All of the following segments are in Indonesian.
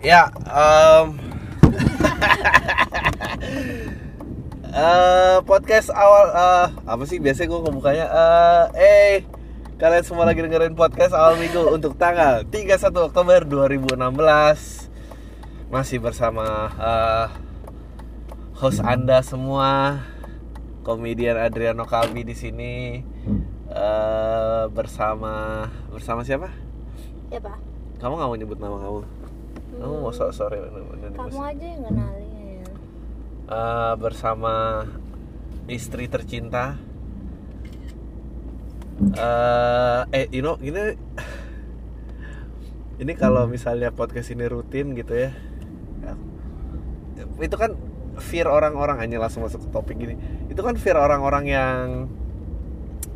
Ya, em, eh, podcast awal eh, apa sih biasanya gue ngebukanya eh eh kalian semua lagi dengerin podcast awal minggu untuk tanggal 31 Oktober 2016 masih bersama eh, host anda semua komedian Adriano Kalbi di sini eh, bersama bersama siapa? Pak. Kamu nggak mau nyebut nama kamu? Kamu mau sok sore Kamu aja yang kenalin. Eh, bersama istri tercinta. eh eh, you know, gini, ini kalau misalnya podcast ini rutin gitu ya, itu kan fear orang-orang hanya langsung masuk ke topik gini. Itu kan fear orang-orang yang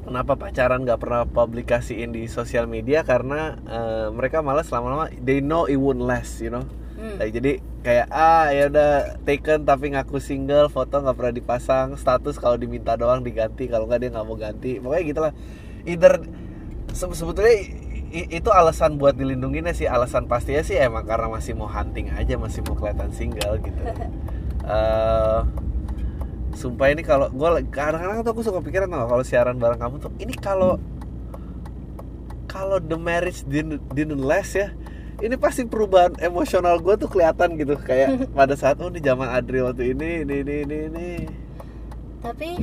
kenapa pacaran nggak pernah publikasiin di sosial media karena eh, mereka malas lama-lama they know it won't last, you know. Hmm. Like, jadi kayak ah ya udah taken tapi ngaku single foto nggak pernah dipasang status kalau diminta doang diganti kalau nggak dia nggak mau ganti pokoknya gitulah either se- sebetulnya i- itu alasan buat dilindunginnya sih alasan pastinya sih emang karena masih mau hunting aja masih mau kelihatan single gitu Eh, sumpah ini kalau gue kadang-kadang tuh aku suka pikiran tau kalau siaran bareng kamu tuh ini kalau kalau the marriage didn't, didn't last ya ini pasti perubahan emosional gue tuh kelihatan gitu kayak pada saat oh di zaman Adri waktu ini ini ini ini, ini. Tapi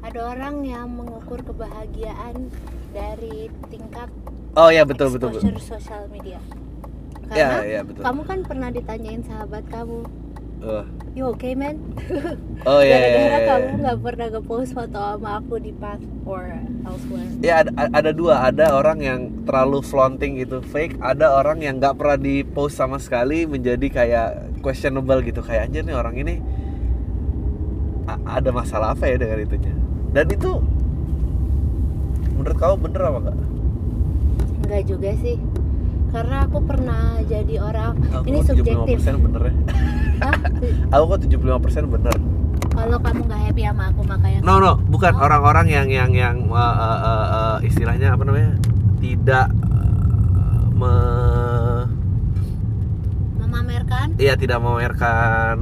ada orang yang mengukur kebahagiaan dari tingkat oh ya betul betul, betul. sosial media. Ya, Karena ya, betul. kamu kan pernah ditanyain sahabat kamu, Oh. you okay man? oh ya ya, Gara-gara ya, kamu ya. nggak pernah nge-post foto sama aku di path or elsewhere. Ya, ada, ada dua ada orang yang terlalu flaunting itu fake ada orang yang nggak pernah di post sama sekali menjadi kayak questionable gitu kayak anjir nih orang ini ada masalah apa ya dengan itunya dan itu menurut kamu bener apa enggak? Enggak juga sih. Karena aku pernah jadi orang Aku ini subjektif. 75% bener ya Hah? Aku kok 75% bener Kalau kamu nggak happy sama aku makanya No no, bukan Oh. orang-orang yang yang yang uh, uh, uh, uh, istilahnya apa namanya? Tidak uh, me memamerkan Iya tidak memamerkan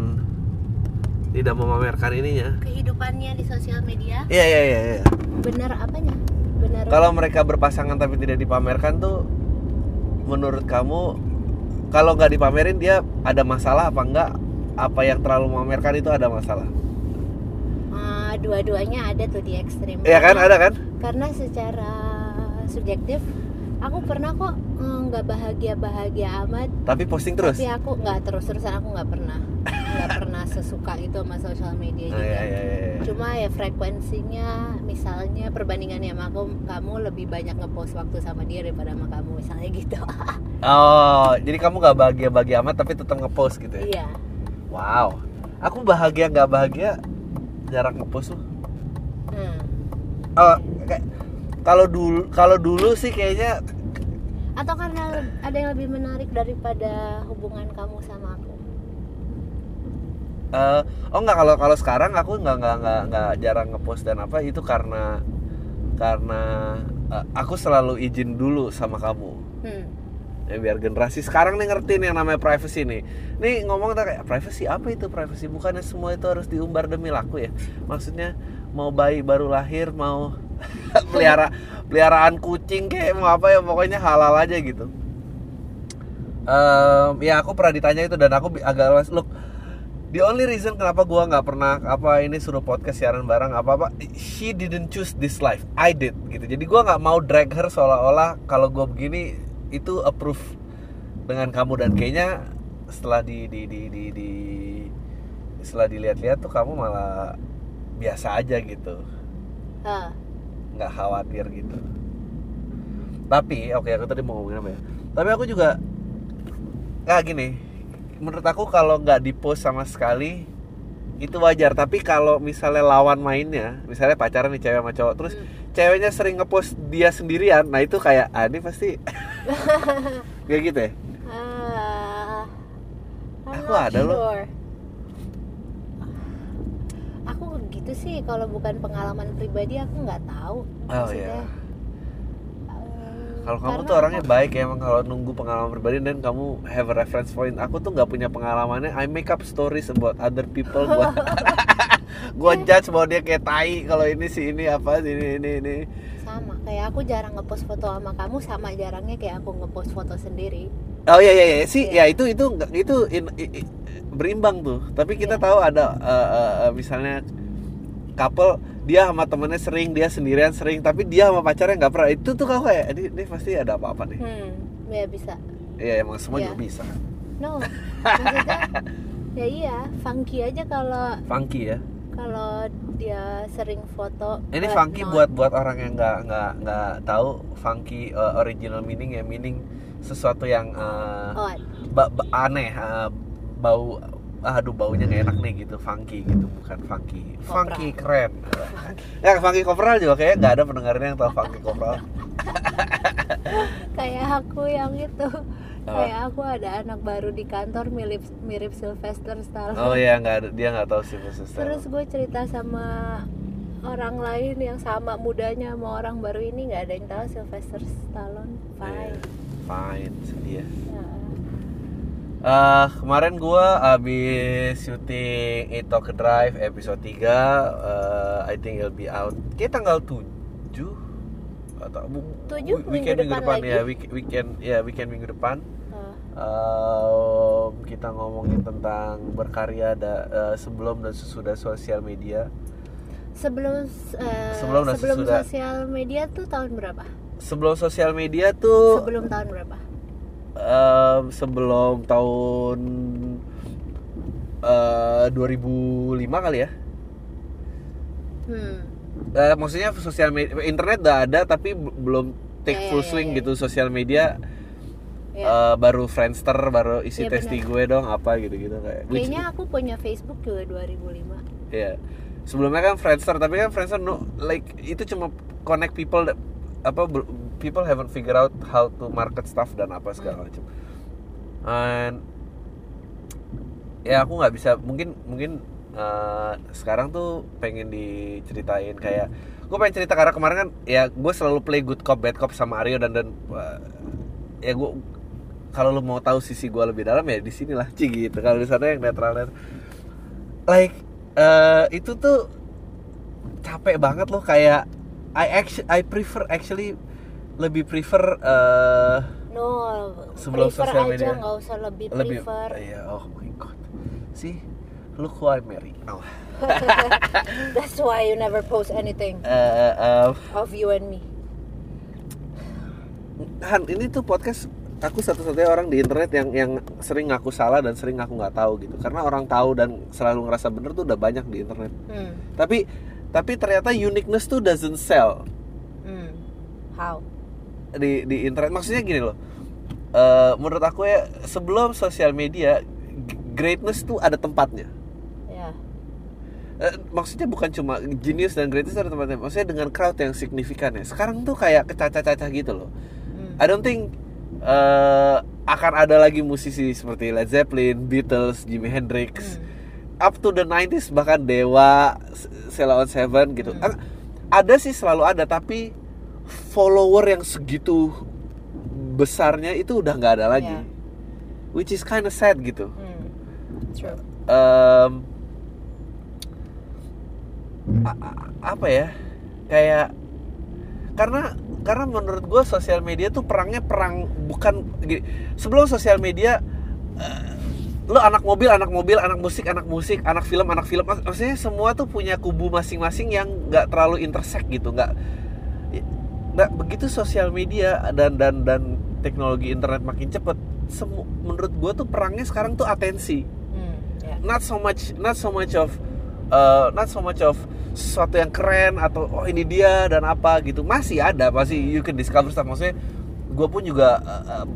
tidak memamerkan ininya. kehidupannya di sosial media. Iya iya iya. iya. Benar apanya? Benar. Kalau mereka berpasangan tapi tidak dipamerkan tuh, menurut kamu kalau nggak dipamerin dia ada masalah apa enggak? Apa yang terlalu memamerkan itu ada masalah? Ah, dua-duanya ada tuh di ekstrim. Iya kan ada kan? Karena secara subjektif aku pernah kok eh, nggak bahagia-bahagia amat Tapi posting terus. tapi aku nggak terus-terusan aku nggak pernah nggak pernah sesuka itu sama sosial media Oh, juga iya, iya, iya. cuma ya frekuensinya misalnya perbandingannya sama aku kamu lebih banyak ngepost waktu sama dia daripada sama kamu misalnya gitu Oh, jadi kamu nggak bahagia-bahagia amat tapi tetap ngepost gitu ya? iya Wow. Aku bahagia nggak bahagia jarang ngepost tuh. hmm. Oh, kayak kalau dulu kalau dulu sih kayaknya atau karena ada yang lebih menarik daripada hubungan kamu sama aku? Eh, oh nggak kalau kalau sekarang aku nggak nggak nggak nggak jarang ngepost dan apa itu karena karena eh, aku selalu izin dulu sama kamu. Hmm. ya biar generasi sekarang nih ngertiin yang namanya privacy nih. Nih ngomong tak kayak privacy apa itu privacy? Bukannya semua itu harus diumbar demi laku ya? Maksudnya mau bayi baru lahir mau pelihara peliharaan kucing kayak mau apa ya pokoknya halal aja gitu. Em, ya aku pernah ditanya itu dan aku agak lemas look the only reason kenapa gua nggak pernah apa ini suruh podcast siaran bareng apa apa she didn't choose this life. I did gitu. Jadi gua nggak mau drag her seolah-olah kalau gua begini itu approve dengan kamu. Dan kayaknya setelah di di di di, di- setelah dilihat-lihat tuh kamu malah biasa aja gitu. Ah, nggak khawatir gitu tapi oke aku tadi mau ngomongin apa ya tapi aku juga nggak gini menurut aku kalau nggak di post sama sekali itu wajar tapi kalau misalnya lawan mainnya misalnya pacaran nih cewek sama cowok terus Hmm. ceweknya sering ngepost dia sendirian nah itu kayak ah ini pasti kayak gitu ya I'm Aku ada loh. sure. aku gitu sih kalau bukan pengalaman pribadi aku nggak tahu Oh, maksudnya iya. eh, Kalau kamu tuh orangnya aku- baik ya emang kalau nunggu pengalaman pribadi dan kamu have a reference point. Aku tuh nggak punya pengalamannya. I make up stories about other people. Gua gua judge bahwa dia kayak tai kalau ini sih ini apa sih ini ini ini. sama kayak aku jarang ngepost foto sama kamu sama jarangnya kayak aku ngepost foto sendiri Oh iya iya iya sih Iya. ya itu itu itu in- i- i- berimbang tuh. Tapi kita Iya. tahu ada uh, uh, misalnya couple dia sama temennya sering dia sendirian sering tapi dia sama pacarnya nggak pernah. Itu tuh kau kayak ini, ini pasti ada apa-apa nih. Hmm ya bisa. Iya emang semua Iya. juga bisa. No maksudnya ya iya funky aja kalau funky ya? kalau dia sering foto ini but funky not- buat buat orang yang nggak nggak nggak tahu funky uh, original meaning ya meaning sesuatu yang uh, odd. ba- ba- aneh uh, bau aduh baunya nggak enak nih gitu funky gitu bukan funky. Funky keren. Ya funky kopral juga kayaknya nggak ada pendengarnya yang tahu funky kopral. Kayak aku yang itu. Kayak aku ada anak baru di kantor mirip mirip Sylvester Stallone. Oh ya nggak dia nggak tahu sih khusus terus gue cerita sama orang lain yang sama mudanya sama orang baru ini nggak ada yang tahu Sylvester Stallone. Fine. fine sedih ya Eh, kemarin gua abis syuting It Talk Drive episode 3 eh, I think it'll be out. Kayak tanggal 7 atau bu- Tujuh, wi- minggu weekend minggu depan depan ya week- weekend ya weekend minggu depan. Ah, Em, kita ngomongin tentang berkarya da, eh, sebelum dan sesudah sosial media. Sebelum eh, Sebelum dan sebelum sesudah. sosial media tuh tahun berapa? Sebelum sosial media tuh sebelum tahun berapa em, sebelum tahun eh, 2005 kali ya hmm Eh, maksudnya sosial media internet udah ada tapi belum take Ya, full ya, ya, swing ya. gitu sosial media ya. eh, baru Friendster baru isi Iya, testi gue dong apa gitu gitu kayak kayaknya aku punya Facebook juga 2005 Iya. Sebelumnya kan Friendster, tapi kan Friendster no like itu cuma connect people apa people haven't figure out how to market stuff dan apa segala macam. And ya aku nggak bisa mungkin mungkin eh, sekarang tuh pengen diceritain kayak gue pengen cerita karena kemarin kan ya gue selalu play good cop bad cop sama Aryo dan dan eh, ya gue kalau lu mau tahu sisi gue lebih dalam ya di sinilah Ci gitu kalau di sana yang netral netral like eh, itu tuh capek banget loh kayak I actually I prefer actually lebih prefer eh, no Sebelum prefer sosial aja media. nggak usah lebih, lebih prefer. iya oh my god. See look who I marry. Oh. that's why you never post anything Eh, eh, of you and me. Han ini tuh podcast aku satu-satunya orang di internet yang yang sering ngaku salah dan sering ngaku nggak tahu gitu. Karena orang tahu dan selalu ngerasa bener tuh udah banyak di internet. Hmm. tapi tapi ternyata uniqueness tuh doesn't sell. Hmm. how di di internet. Maksudnya gini loh. Eh, menurut aku ya sebelum sosial media greatness tuh ada tempatnya. Ya Eh, maksudnya bukan cuma genius dan greatness ada tempatnya. Maksudnya dengan crowd yang signifikan ya. Sekarang tuh kayak kecacah-cacah gitu loh. Hmm. I don't think eh, akan ada lagi musisi seperti Led Zeppelin, Beatles, Jimi Hendrix. Hmm. up to the 90s bahkan Dewa, Sheila on Seven gitu. A- Ada sih selalu ada tapi follower yang segitu besarnya itu udah nggak ada lagi. Ya. Which is kind of sad gitu. Hmm. true a- apa ya? Kayak karena karena menurut gue sosial media tuh perangnya perang bukan gini, sebelum sosial media eh, lo anak mobil anak mobil anak musik anak musik anak film anak film Mak- maksudnya semua tuh punya kubu masing-masing yang nggak terlalu intersect gitu nggak nggak begitu sosial media dan dan dan teknologi internet makin cepet semu, menurut gue tuh perangnya sekarang tuh atensi. Hmm. ya. Not so much not so much of uh, not so much of sesuatu yang keren atau oh ini dia dan apa gitu. Masih ada pasti you can discover stuff. Maksudnya gue pun juga uh, uh,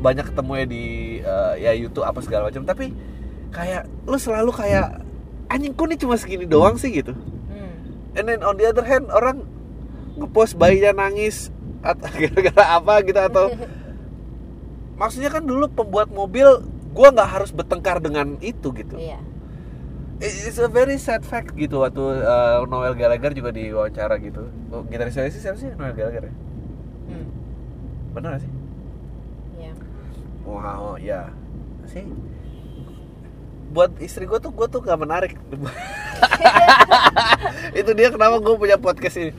banyak ketemu ya di uh, ya YouTube apa segala macam. Tapi kayak lu selalu kayak anjing kok ini cuma segini doang sih gitu? Hmm. and then on the other hand orang ngepost bayinya nangis atau gara-gara apa gitu atau maksudnya kan dulu pembuat mobil gua nggak harus bertengkar dengan itu gitu. Iya. It's a very sad fact gitu waktu uh, Noel Gallagher juga diwawancara gitu. Oh, Gitaris Oasis siapa sih Noel Gallagher ya? hmm. bener gak sih? Ya wow ya sih. Buat istri gue tuh gue tuh gak menarik. Itu dia kenapa gue punya podcast ini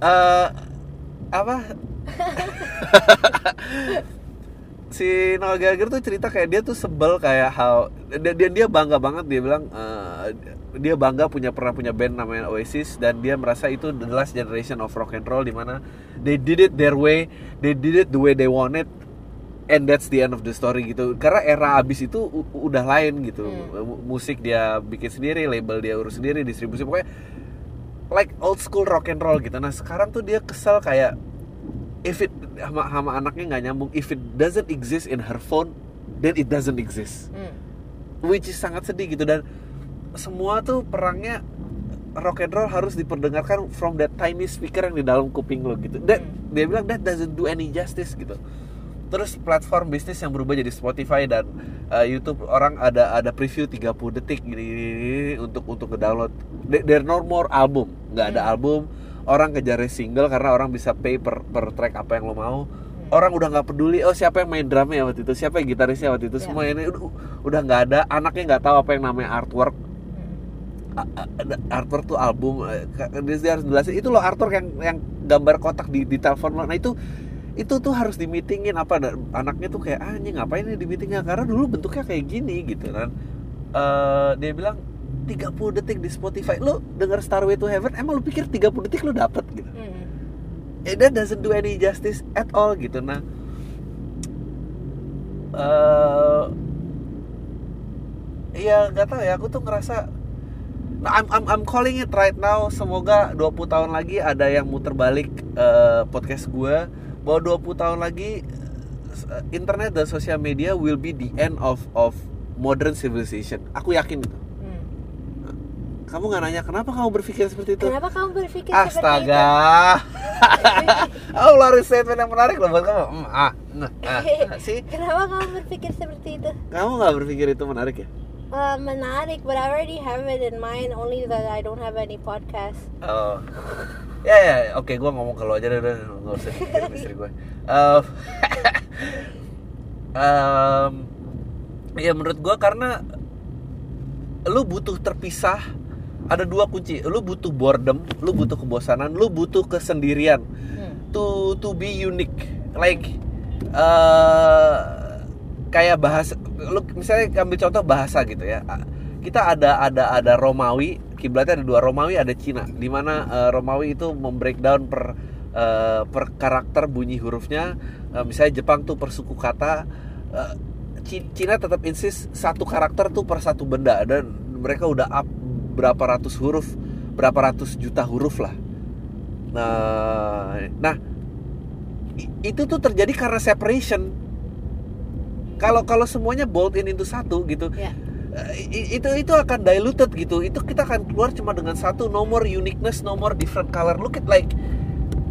Eh apa? Si Noel Gallagher tuh cerita kayak dia tuh sebel kayak how dia dia, dia bangga banget dia bilang eh, dia bangga punya pernah punya band namanya Oasis dan dia merasa itu the last generation of rock and roll di mana they did it their way they did it the way they want it and that's the end of the story gitu. Karena era abis itu udah lain gitu. Hmm. musik dia bikin sendiri label dia urus sendiri distribusi pokoknya like old school rock and roll gitu. Nah sekarang tuh dia kesel kayak if it sama, sama anaknya nggak nyambung if it doesn't exist in her phone then it doesn't exist. Hmm. which is sangat sedih gitu. Dan semua tuh perangnya rock and roll harus diperdengarkan from that tiny speaker yang di dalam kuping lo gitu. Dan Hmm. dia bilang that doesn't do any justice gitu terus platform bisnis yang berubah jadi Spotify dan uh, YouTube. Orang ada ada preview 30 detik gini, gini, gini, untuk untuk ngedownload. There- there no more album. Nggak ada Hmm. album. Orang kejarnya single karena orang bisa pay per per track apa yang lo mau. Hmm. orang udah nggak peduli oh siapa yang main drumnya waktu itu siapa yang gitarisnya waktu itu Ya. semua ini udah nggak ada. Anaknya nggak tahu apa yang namanya artwork. Hmm. Artwork tuh album. Eh, dia harus jelasin. Itu loh artwork yang yang gambar kotak di di telepon. Lo nah itu itu tuh harus di meetingin apa anaknya tuh kayak "Ah, anjing ngapain ini di meetingnya karena dulu bentuknya kayak gini gitu kan. Eh, dia bilang 30 detik di Spotify. Lu denger Starway to Heaven? Emang lu pikir 30 detik lu dapet? Gitu. Hmm. eh, that doesn't do any justice at all. Gitu. Nah eh Iya nggak tahu ya aku tuh ngerasa nah, I'm, I'm, I'm calling it right now. Semoga 20 tahun lagi ada yang muter balik eh, podcast gue bahwa 20 tahun lagi eh, internet dan sosial media will be the end of of modern civilization aku yakin itu Hmm. kamu nggak nanya kenapa kamu berpikir seperti itu Kenapa kamu berpikir seperti itu? Astaga. oh, lari statement yang menarik loh buat kamu. Hmm, ah, nah, ah. sih, Kenapa kamu berpikir seperti itu? kamu nggak berpikir itu menarik ya? Uh, menarik, but I already have it in mind. Only that I don't have any podcast. Oh, ya ya, oke, gue ngomong ke lo aja deh, udah nggak usah dipikirin istri gue. Um, um, ya menurut gue karena lu butuh terpisah ada dua kunci lu butuh boredom lu butuh kebosanan lu butuh kesendirian Hmm. to to be unique like eh kayak bahasa lu misalnya ambil contoh bahasa gitu ya kita ada ada ada Romawi kiblatnya ada dua Romawi ada Cina di mana eh, Romawi itu membreakdown per eh, per karakter bunyi hurufnya. Eh, misalnya Jepang tuh per suku kata Ci- Cina tetap insist satu karakter tuh per satu benda dan mereka udah up berapa ratus huruf berapa ratus juta huruf lah. Nah nah itu tuh terjadi karena separation. Kalau kalau semuanya bolt in into satu gitu Ya. Eh, itu itu akan diluted gitu. Itu kita akan keluar cuma dengan satu no more uniqueness no more different color. Look at like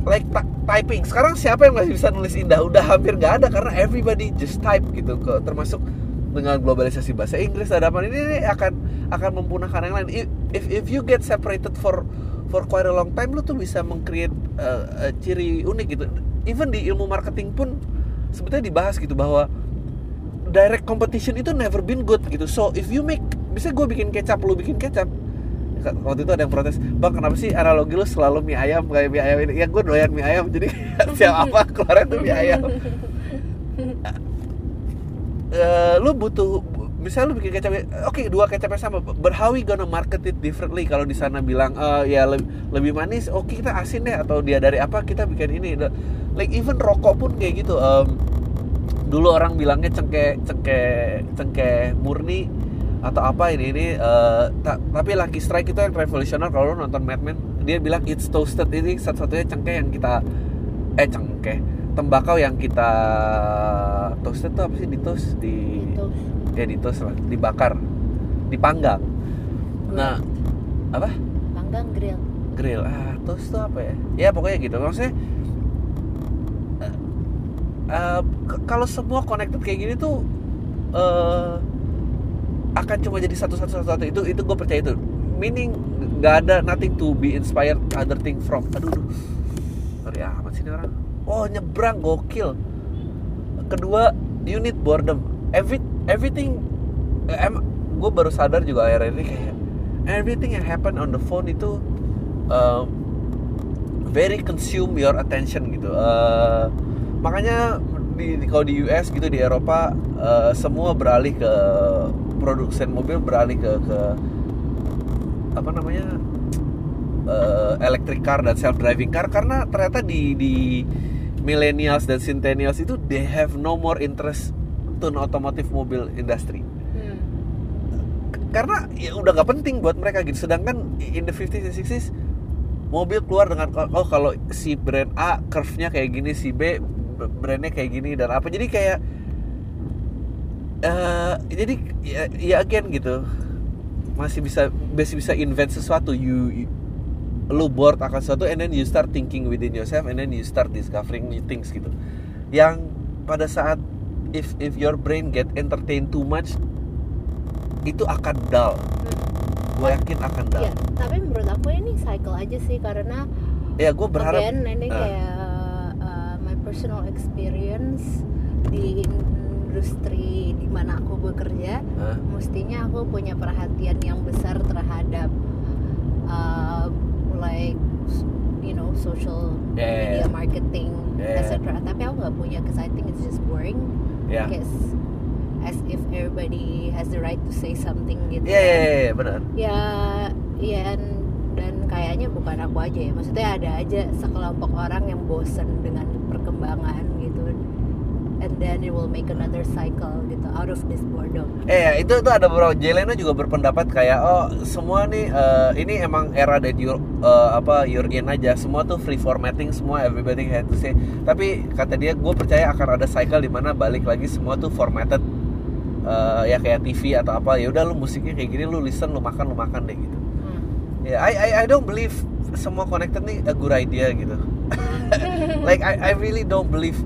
like typing. Sekarang siapa yang masih bisa nulis indah? Udah hampir nggak ada karena everybody just type gitu ke termasuk dengan globalisasi bahasa Inggris ada apa ini, ini akan akan mempunahkan yang lain. If if, you get separated for for quite a long time lu tuh bisa mengcreate uh, ciri unik gitu. Even di ilmu marketing pun sebetulnya dibahas gitu bahwa direct competition itu never been good gitu. So if you make bisa gue bikin kecap lu bikin kecap. Waktu itu ada yang protes bang kenapa sih analogi lu selalu mie ayam kayak mie ayam ini? Ya gue doyan mie ayam jadi siap apa keluarnya tuh mie ayam. Eh, lu butuh misalnya lu bikin kecap oke dua kecapnya sama but how we gonna market it differently kalau di sana bilang eh, ya lebih, lebih manis oke kita asin deh atau dia dari apa kita bikin ini. Like even rokok pun kayak gitu Em, dulu orang bilangnya cengkeh cengkeh cengkeh murni atau apa ini ini eh, ta- tapi Lucky Strike itu yang revolusioner kalau lu nonton Mad Men. Dia bilang it's toasted ini satu-satunya cengkeh yang kita eh cengkeh tembakau yang kita toasted tuh apa sih? Di toast di ya di toast lah dibakar dipanggang. Nah apa? Panggang grill. grill ah toast tuh apa ya? Ya pokoknya gitu. Maksudnya eh, kalau semua connected kayak gini tuh eh akan cuma jadi satu satu satu satu. Itu itu gue percaya itu. Meaning nggak ada nothing to be inspired other thing from. Aduh aduh. Sorry amat sih orang. Oh nyebrang gokil. Kedua need boredom. Every, everything em gue baru sadar juga akhir ini kayak everything yang happen on the phone itu um, very consume your attention gitu. Uh, makanya di, di kalau di US gitu di Eropa uh, semua beralih ke produsen mobil beralih ke ke apa namanya uh, electric car dan self driving car. Karena ternyata di di millennials dan centennials itu they have no more interest to automotive mobil industry. Hmm. karena ya udah nggak penting buat mereka gitu. Sedangkan in the 50s and 60s mobil keluar dengan oh kalau si brand A curve-nya kayak gini si B brandnya kayak gini dan apa. Jadi kayak eh jadi ya, ya again gitu. Masih bisa masih bisa invent sesuatu. You, you lu bored akan sesuatu and then you start thinking within yourself and then you start discovering new things gitu. Yang pada saat if if your brain get entertained too much itu akan dull. Gue yakin akan dull. Ya, tapi menurut aku ini cycle aja sih karena ya gue berharap again ini kayak uh, personal experience di industri di mana aku bekerja Hah? mestinya aku punya perhatian yang besar terhadap uh, like you know social Yeah, yeah, media yeah. marketing Yeah, yeah. etc. Tapi aku nggak punya because I think it's just boring. ya Because as if everybody has the right to say something gitu. ya ya kan. ya, ya, benar Ya, ya dan- dan kayaknya bukan aku aja ya. Maksudnya ada aja sekelompok orang yang bosen dengan perkembangan gitu. And then it will make another cycle gitu out of this boredom. Eh ya, itu itu ada beberapa Jelena juga berpendapat kayak oh semua nih eh, ini emang era that you eh, apa in aja semua tuh free formatting semua everybody had to say tapi kata dia gue percaya akan ada cycle di mana balik lagi semua tuh formatted eh, ya kayak TV atau apa ya udah lu musiknya kayak gini lu listen lu makan lu makan deh gitu Ya I, I I don't believe semua connected nih a good idea gitu. Like I I really don't believe.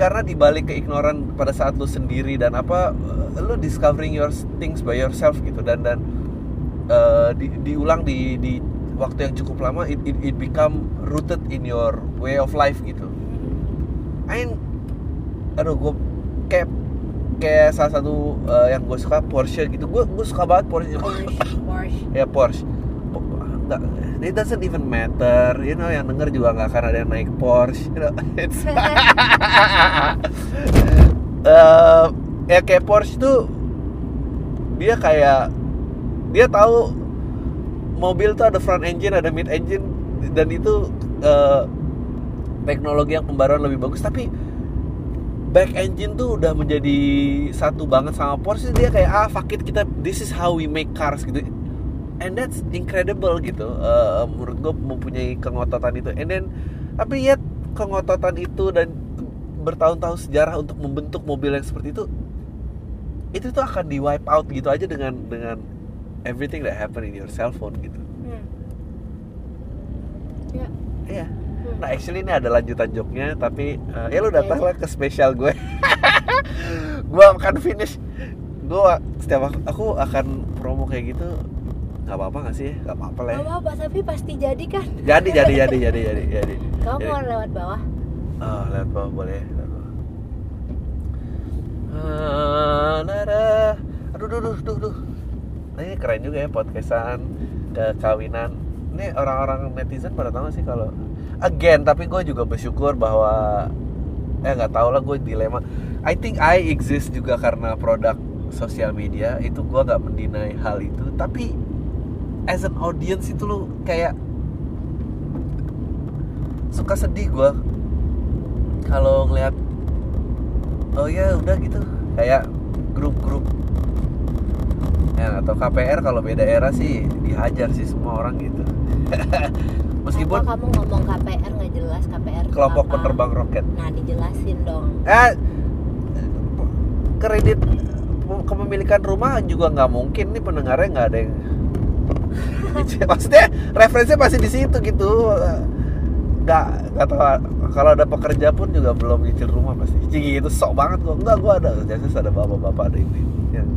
Karena dibalik keignoran pada saat lu sendiri dan apa uh, lu discovering your things by yourself gitu. Dan dan uh, di, diulang di di waktu yang cukup lama it, it, it become rooted in your way of life gitu. I aduh gue kayak kayak salah satu uh, yang gue suka Porsche gitu. Gue gue suka banget Porsche. Porsche, Porsche. ya Porsche. Po- nggak it doesn't even matter. You know yang denger juga nggak akan ada yang naik Porsche. You know it's Eh, ya kayak Porsche tuh dia kayak dia tahu mobil tuh ada front engine ada mid engine dan itu eh, teknologi yang pembaruan lebih bagus. Tapi back engine tuh udah menjadi satu banget sama Porsche. Dia kayak ah fuck it kita this is how we make cars gitu and that's incredible gitu. Eh, menurut gue mempunyai kengototan itu. And then tapi yet kengototan itu dan bertahun-tahun sejarah untuk membentuk mobil yang seperti itu itu tuh akan di wipe out gitu aja dengan dengan everything that happen in your cell phone gitu. Hmm. Ya. iya. Hmm. Nah actually ini ada lanjutan joknya Tapi eh, ya lu datang lah ke spesial gue. Gue akan finish. Gue setiap aku, aku akan promo kayak gitu nggak apa-apa gak sih? Gak apa-apa lah ya Gak apa-apa, tapi pasti jadi kan. Jadi, jadi, jadi, jadi, jadi, jadi Kamu Jadi. mau lewat bawah? Oh, lewat bawah boleh lewat bawah. Ah, nada. Aduh, duh, duh, duh, duh. Nah, ini keren juga ya podcastan kekawinan. Ini orang-orang netizen pada tahu nggak sih kalau again, tapi gue juga bersyukur bahwa eh nggak tahu lah gue dilema. I think I exist juga karena produk sosial media itu gue nggak mendinai hal itu. Tapi as an audience itu lo kayak suka sedih gue kalau ngeliat oh ya udah gitu. Kayak grup-grup. Ya atau KPR kalau beda era sih dihajar sih semua orang gitu. Meskipun Apa kamu ngomong KPR nggak jelas? KPR kelompok apa? penerbang roket. Nah dijelasin dong. eh kredit kepemilikan rumah juga nggak mungkin nih pendengarnya nggak ada yang maksudnya referensinya masih di situ gitu. Nggak nggak tahu. Kalau ada pekerja pun juga belum nyicil rumah pasti. Cigi itu sok banget kok enggak gua ada. Biasanya ada bapak-bapak ada ibu ya,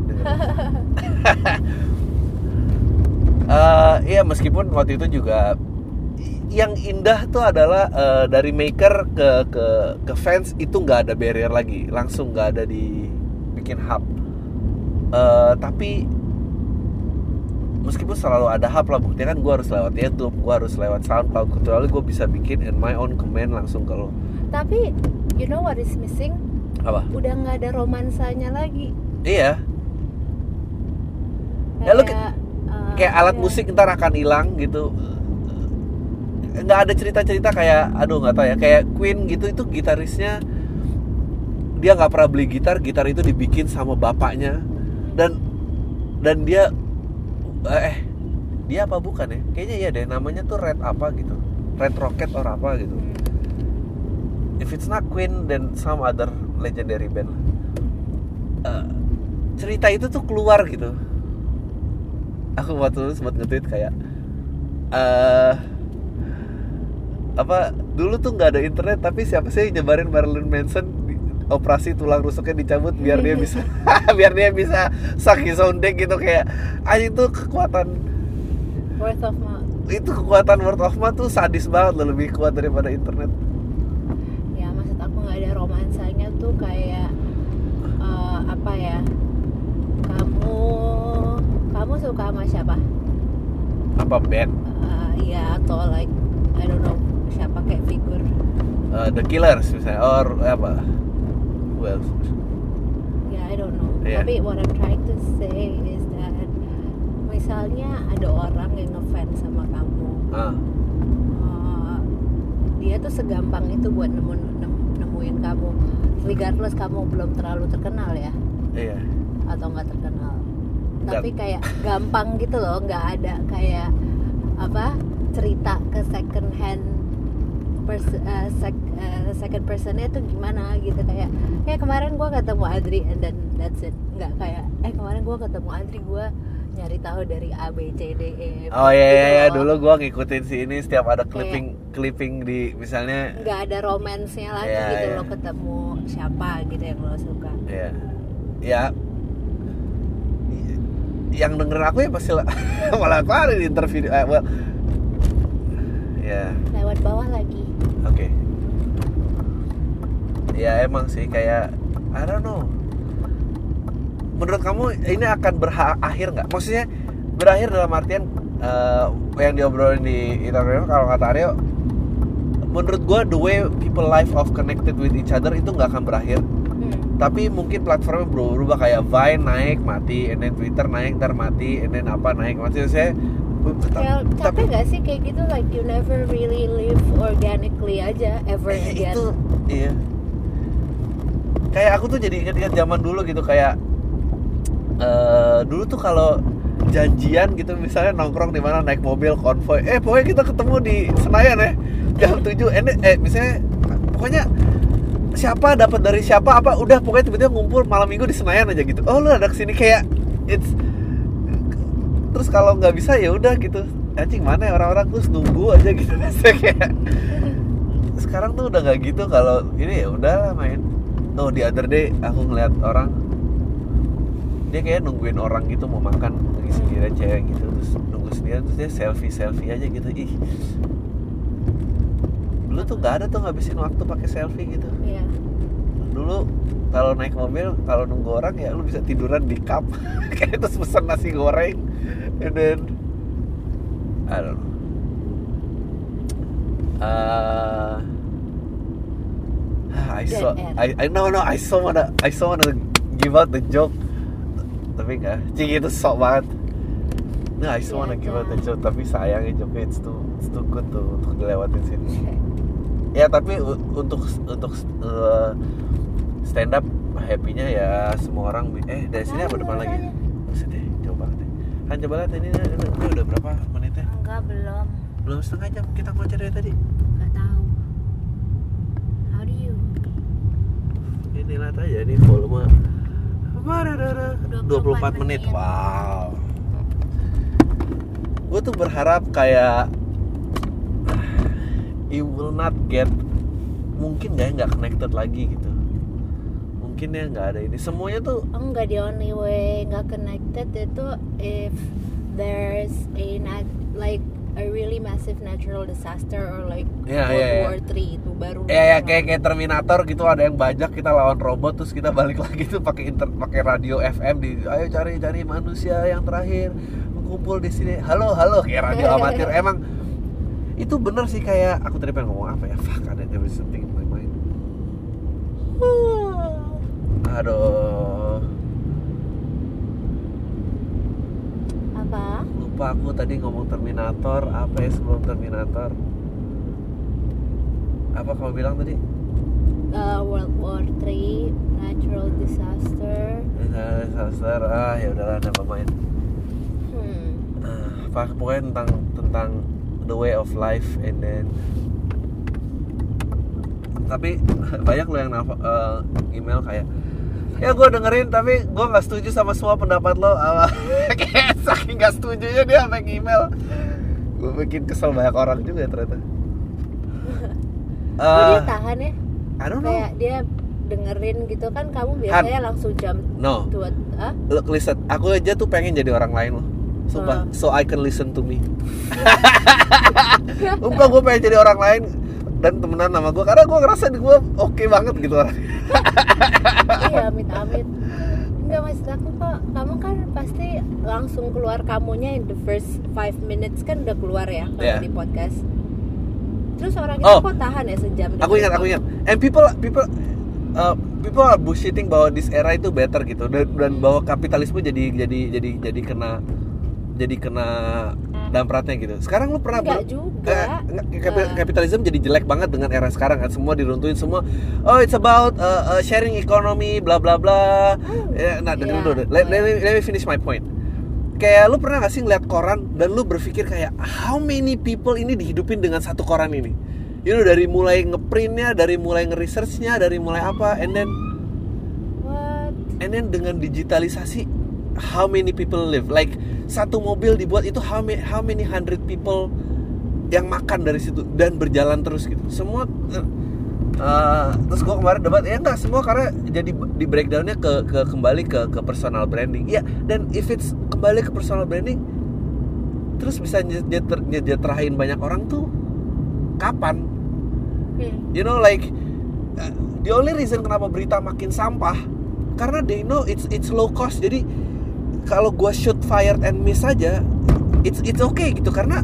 Eh, iya meskipun waktu itu juga yang indah tuh adalah eh, dari maker ke ke ke fans itu nggak ada barrier lagi. Langsung nggak ada di bikin hub. Eh, tapi meskipun selalu ada hub lah buktinya kan gue harus lewat YouTube gue harus lewat SoundCloud kecuali gue bisa bikin in my own command langsung ke lo. Tapi you know what is missing? Apa? Udah nggak ada romansanya lagi. Iya. Ya, lu ke- eh, kayak alat iya. musik ntar akan hilang gitu. Nggak ada cerita-cerita kayak aduh nggak tahu ya kayak Queen gitu itu gitarisnya dia nggak pernah beli gitar gitar itu dibikin sama bapaknya. Dan dan dia eh dia apa bukan ya? Kayaknya iya deh namanya tuh Red apa gitu. Red Rocket or apa gitu. Hmm. if it's not Queen then some other legendary band lah. Eh, cerita itu tuh keluar gitu. Aku waktu itu sempat nge-tweet kayak eh apa dulu tuh nggak ada internet tapi siapa sih yang nyebarin Marilyn Manson operasi tulang rusuknya dicabut biar dia bisa biar dia bisa sakit sounding gitu kayak ah itu kekuatan Worth of mouth. itu kekuatan word of mouth tuh sadis banget loh lebih kuat daripada internet Ya maksud aku nggak ada romansanya tuh kayak eh, apa ya? Kamu kamu suka sama siapa? apa band Eh, ya atau like I don't know siapa kayak figur. Uh, The Killers misalnya or apa else Ya I don't know. Iya. Tapi what I'm trying to say is that misalnya ada orang yang ngefans sama kamu, ah eh, dia tuh segampang itu buat nemu, nem- nemuin kamu, regardless kamu belum terlalu terkenal ya. iya atau nggak terkenal Nggak. tapi kayak gampang gitu loh nggak ada kayak apa cerita ke second hand pers- eh, sec- eh, second personnya tuh gimana gitu. Kayak kayak kemarin gua ketemu Adri and then that's it. Nggak kayak eh kemarin gua ketemu Adri gua nyari tahu dari A B C D E F, oh iya iya gitu iya. loh. dulu gua ngikutin si ini setiap ada clipping clipping di misalnya nggak ada romansnya lagi Iya, gitu iya. lo ketemu siapa gitu yang lo suka. Ya ya yang dengerin aku ya pasti lah. Malah aku di interview eh, well ya lewat bawah lagi oke. Ya emang sih kayak I don't know. Menurut kamu ini akan berakhir nggak? Maksudnya berakhir dalam artian eh, yang diobrolin di Instagram kalau kata Aryo menurut gua the way people life of connected with each other itu nggak akan berakhir. Hmm. tapi mungkin platformnya berubah kayak Vine naik mati and then Twitter naik ntar mati and then apa naik. Maksudnya saya Kayak tapi capek gak sih kayak gitu? Like you never really live organically aja ever Eh, again. itu iya. Kayak aku tuh jadi ingat-ingat zaman dulu gitu kayak eh dulu tuh kalau janjian gitu misalnya nongkrong di mana naik mobil konvoy eh pokoknya kita ketemu di Senayan ya jam 7 eh, eh misalnya pokoknya siapa dapat dari siapa apa udah pokoknya tiba-tiba ngumpul malam minggu di Senayan aja gitu. Oh lu ada ke sini kayak it's terus kalau nggak bisa ya udah gitu. Anjing mana ya orang-orang? Terus nunggu aja gitu. Kayak sekarang tuh udah nggak gitu. Kalau ini ya udah main. Oh di other day aku ngeliat orang. Dia kayak nungguin orang gitu mau makan. Lagi sendirian cewek gitu. Terus nunggu sendirian terus dia selfie selfie aja gitu. Ih. Dulu tuh nggak ada tuh ngabisin waktu pakai selfie gitu. Iya. Dulu kalau naik mobil kalau nunggu orang ya lu bisa tiduran di cup kayak terus pesan nasi goreng. And then I don't know. Uh, I saw. I, I no no I saw wanna I saw wanna give out the joke. Tapi enggak cing itu sok banget. Nah, I still wanna give out the joke tapi sayangnya joke it's too it's too good tuh untuk dilewatin sini. Ya tapi untuk untuk uh, stand up happy-nya ya semua orang eh dari sini apa depan lagi Buset deh jauh banget deh kan coba lihat ini, ini, ini udah berapa menitnya Enggak belum. belum setengah jam kita ngoceh dari tadi Enggak tahu. How do you? ini lihat aja nih volume Bararara, 24 menit menit. wow gue tuh berharap kayak you will not get mungkin nggak ya nggak connected lagi gitu mungkin ya nggak ada ini. Semuanya tuh Enggak the only way nggak connected itu if there's a nat- like a really massive natural disaster or like Iya, World iya, iya. War 3 itu baru Ya ya kayak kayak Terminator gitu ada yang bajak kita lawan robot terus kita balik lagi tuh pakai inter pakai radio FM di ayo cari cari manusia yang terakhir mengumpul di sini. Halo halo kayak radio amatir. Emang itu bener sih kayak aku tadi pengen ngomong apa ya? Fuck ada there was something in my mind aduh. Apa? Lupa aku tadi ngomong Terminator. Apa ya sebelum Terminator? Apa kamu bilang tadi? Uh, World War 3 natural disaster. Disaster. Ah ya udahlah never mind. Hmm. Apa pokoknya tentang tentang the way of life and then tapi banyak lo yang eh, email kayak ya gue dengerin tapi gue nggak setuju sama semua pendapat lo. Kayak saking nggak setuju nya dia sampai email gue bikin kesel banyak orang juga ternyata. Kok dia Eh, tahan ya? I don't know. kayak dia dengerin gitu kan kamu biasanya langsung jam no. dua ah look listen. Aku aja tuh pengen jadi orang lain loh. Sumpah. Ah. so I can listen to me. Sumpah gue pengen jadi orang lain dan temenan sama gue karena gue ngerasa gue oke banget gitu orang. Iya amit amit Enggak maksud aku kok kamu kan pasti langsung keluar kamunya in the first five minutes kan udah keluar ya kalau Iya. di podcast. Terus orangnya Oh. kok tahan ya sejam aku ingat aku ingat. And people people uh, people are bullshitting bahwa this era itu better gitu. Dan, dan bahwa kapitalisme jadi jadi jadi jadi kena jadi kena dampratnya gitu. Sekarang lu pernah Enggak juga. Eh, kapitalisme jadi jelek banget dengan era sekarang kan. Semua diruntuhin semua oh it's about uh, uh, sharing economy bla bla bla. Ya, nah Iya. dulu dulu let, let, me, let me finish my point. Kayak lu pernah gak sih ngeliat koran dan lu berpikir kayak how many people ini dihidupin dengan satu koran ini? You know dari mulai ngeprintnya dari mulai ngeresearchnya dari mulai apa and then what? and then dengan digitalisasi how many people live like satu mobil dibuat itu how many how many hundred people yang makan dari situ dan berjalan terus gitu semua eh, eh, terus gua kemarin debat ya enggak semua karena jadi di breakdownnya ke, ke kembali ke ke personal branding ya dan if it's kembali ke personal branding terus bisa nyejahterain banyak orang tuh kapan Hmm. you know like uh, the only reason kenapa berita makin sampah karena they know it's it's low cost jadi kalau gua shoot fired and miss aja it's it's okay gitu. Karena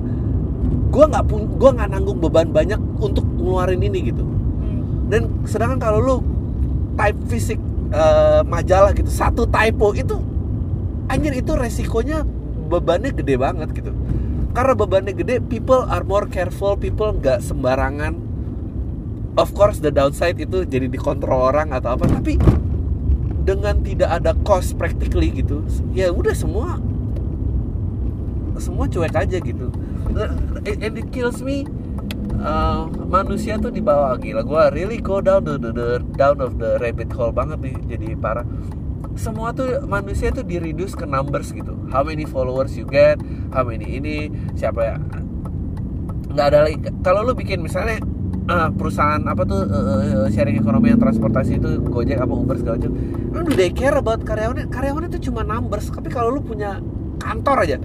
gua nggak pun gua nggak nanggung beban banyak untuk ngeluarin ini gitu. Hmm. dan sedangkan kalau lu type fisik uh, majalah gitu satu typo itu anjir itu resikonya bebannya gede banget gitu. Karena bebannya gede people are more careful people nggak sembarangan. Of course the downside itu jadi dikontrol orang atau apa tapi dengan tidak ada cost practically gitu ya udah semua semua cuek aja gitu. And it kills me uh, manusia tuh dibawa gila gua really go down the, the, the down of the rabbit hole banget nih jadi parah. Semua tuh manusia tuh di ke numbers gitu. How many followers you get how many ini siapa ya? Nggak ada lagi. Kalau lu bikin misalnya eh, perusahaan apa tuh eh, eh, sharing ekonomi yang transportasi itu Gojek apa Uber segala macam. Lu they care about karyawannya karyawannya itu cuma numbers tapi kalau lu punya kantor aja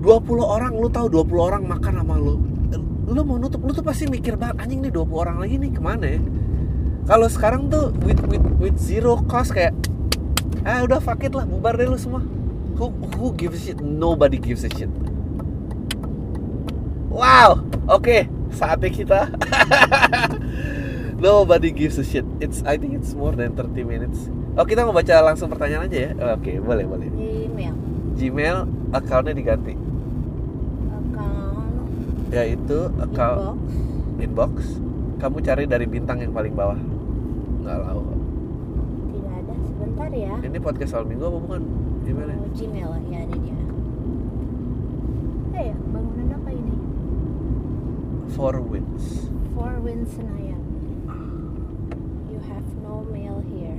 20 orang lu tahu 20 orang makan sama lu lu mau nutup lu tuh pasti mikir banget anjing nih 20 orang lagi nih ke mana ya? Kalau sekarang tuh with with with zero cost kayak ah udah fuck it lah bubar deh lu semua. Who who gives a shit? Nobody gives a shit. Wow oke saatnya kita. Nobody gives a shit. It's I think it's more than 30 minutes. Oh kita mau baca langsung pertanyaan aja ya? Oke boleh boleh. Di email Gmail akunnya diganti. Account. Yaitu account inbox. Inbox. Kamu cari dari bintang yang paling bawah. Nggak tahu. Tidak ada. Sebentar ya. Ini podcast soal minggu apa bukan? Emailnya Oh, Gmail. Ya ada dia. Ya bangunan four wins Four Winds Senayan you have no mail here.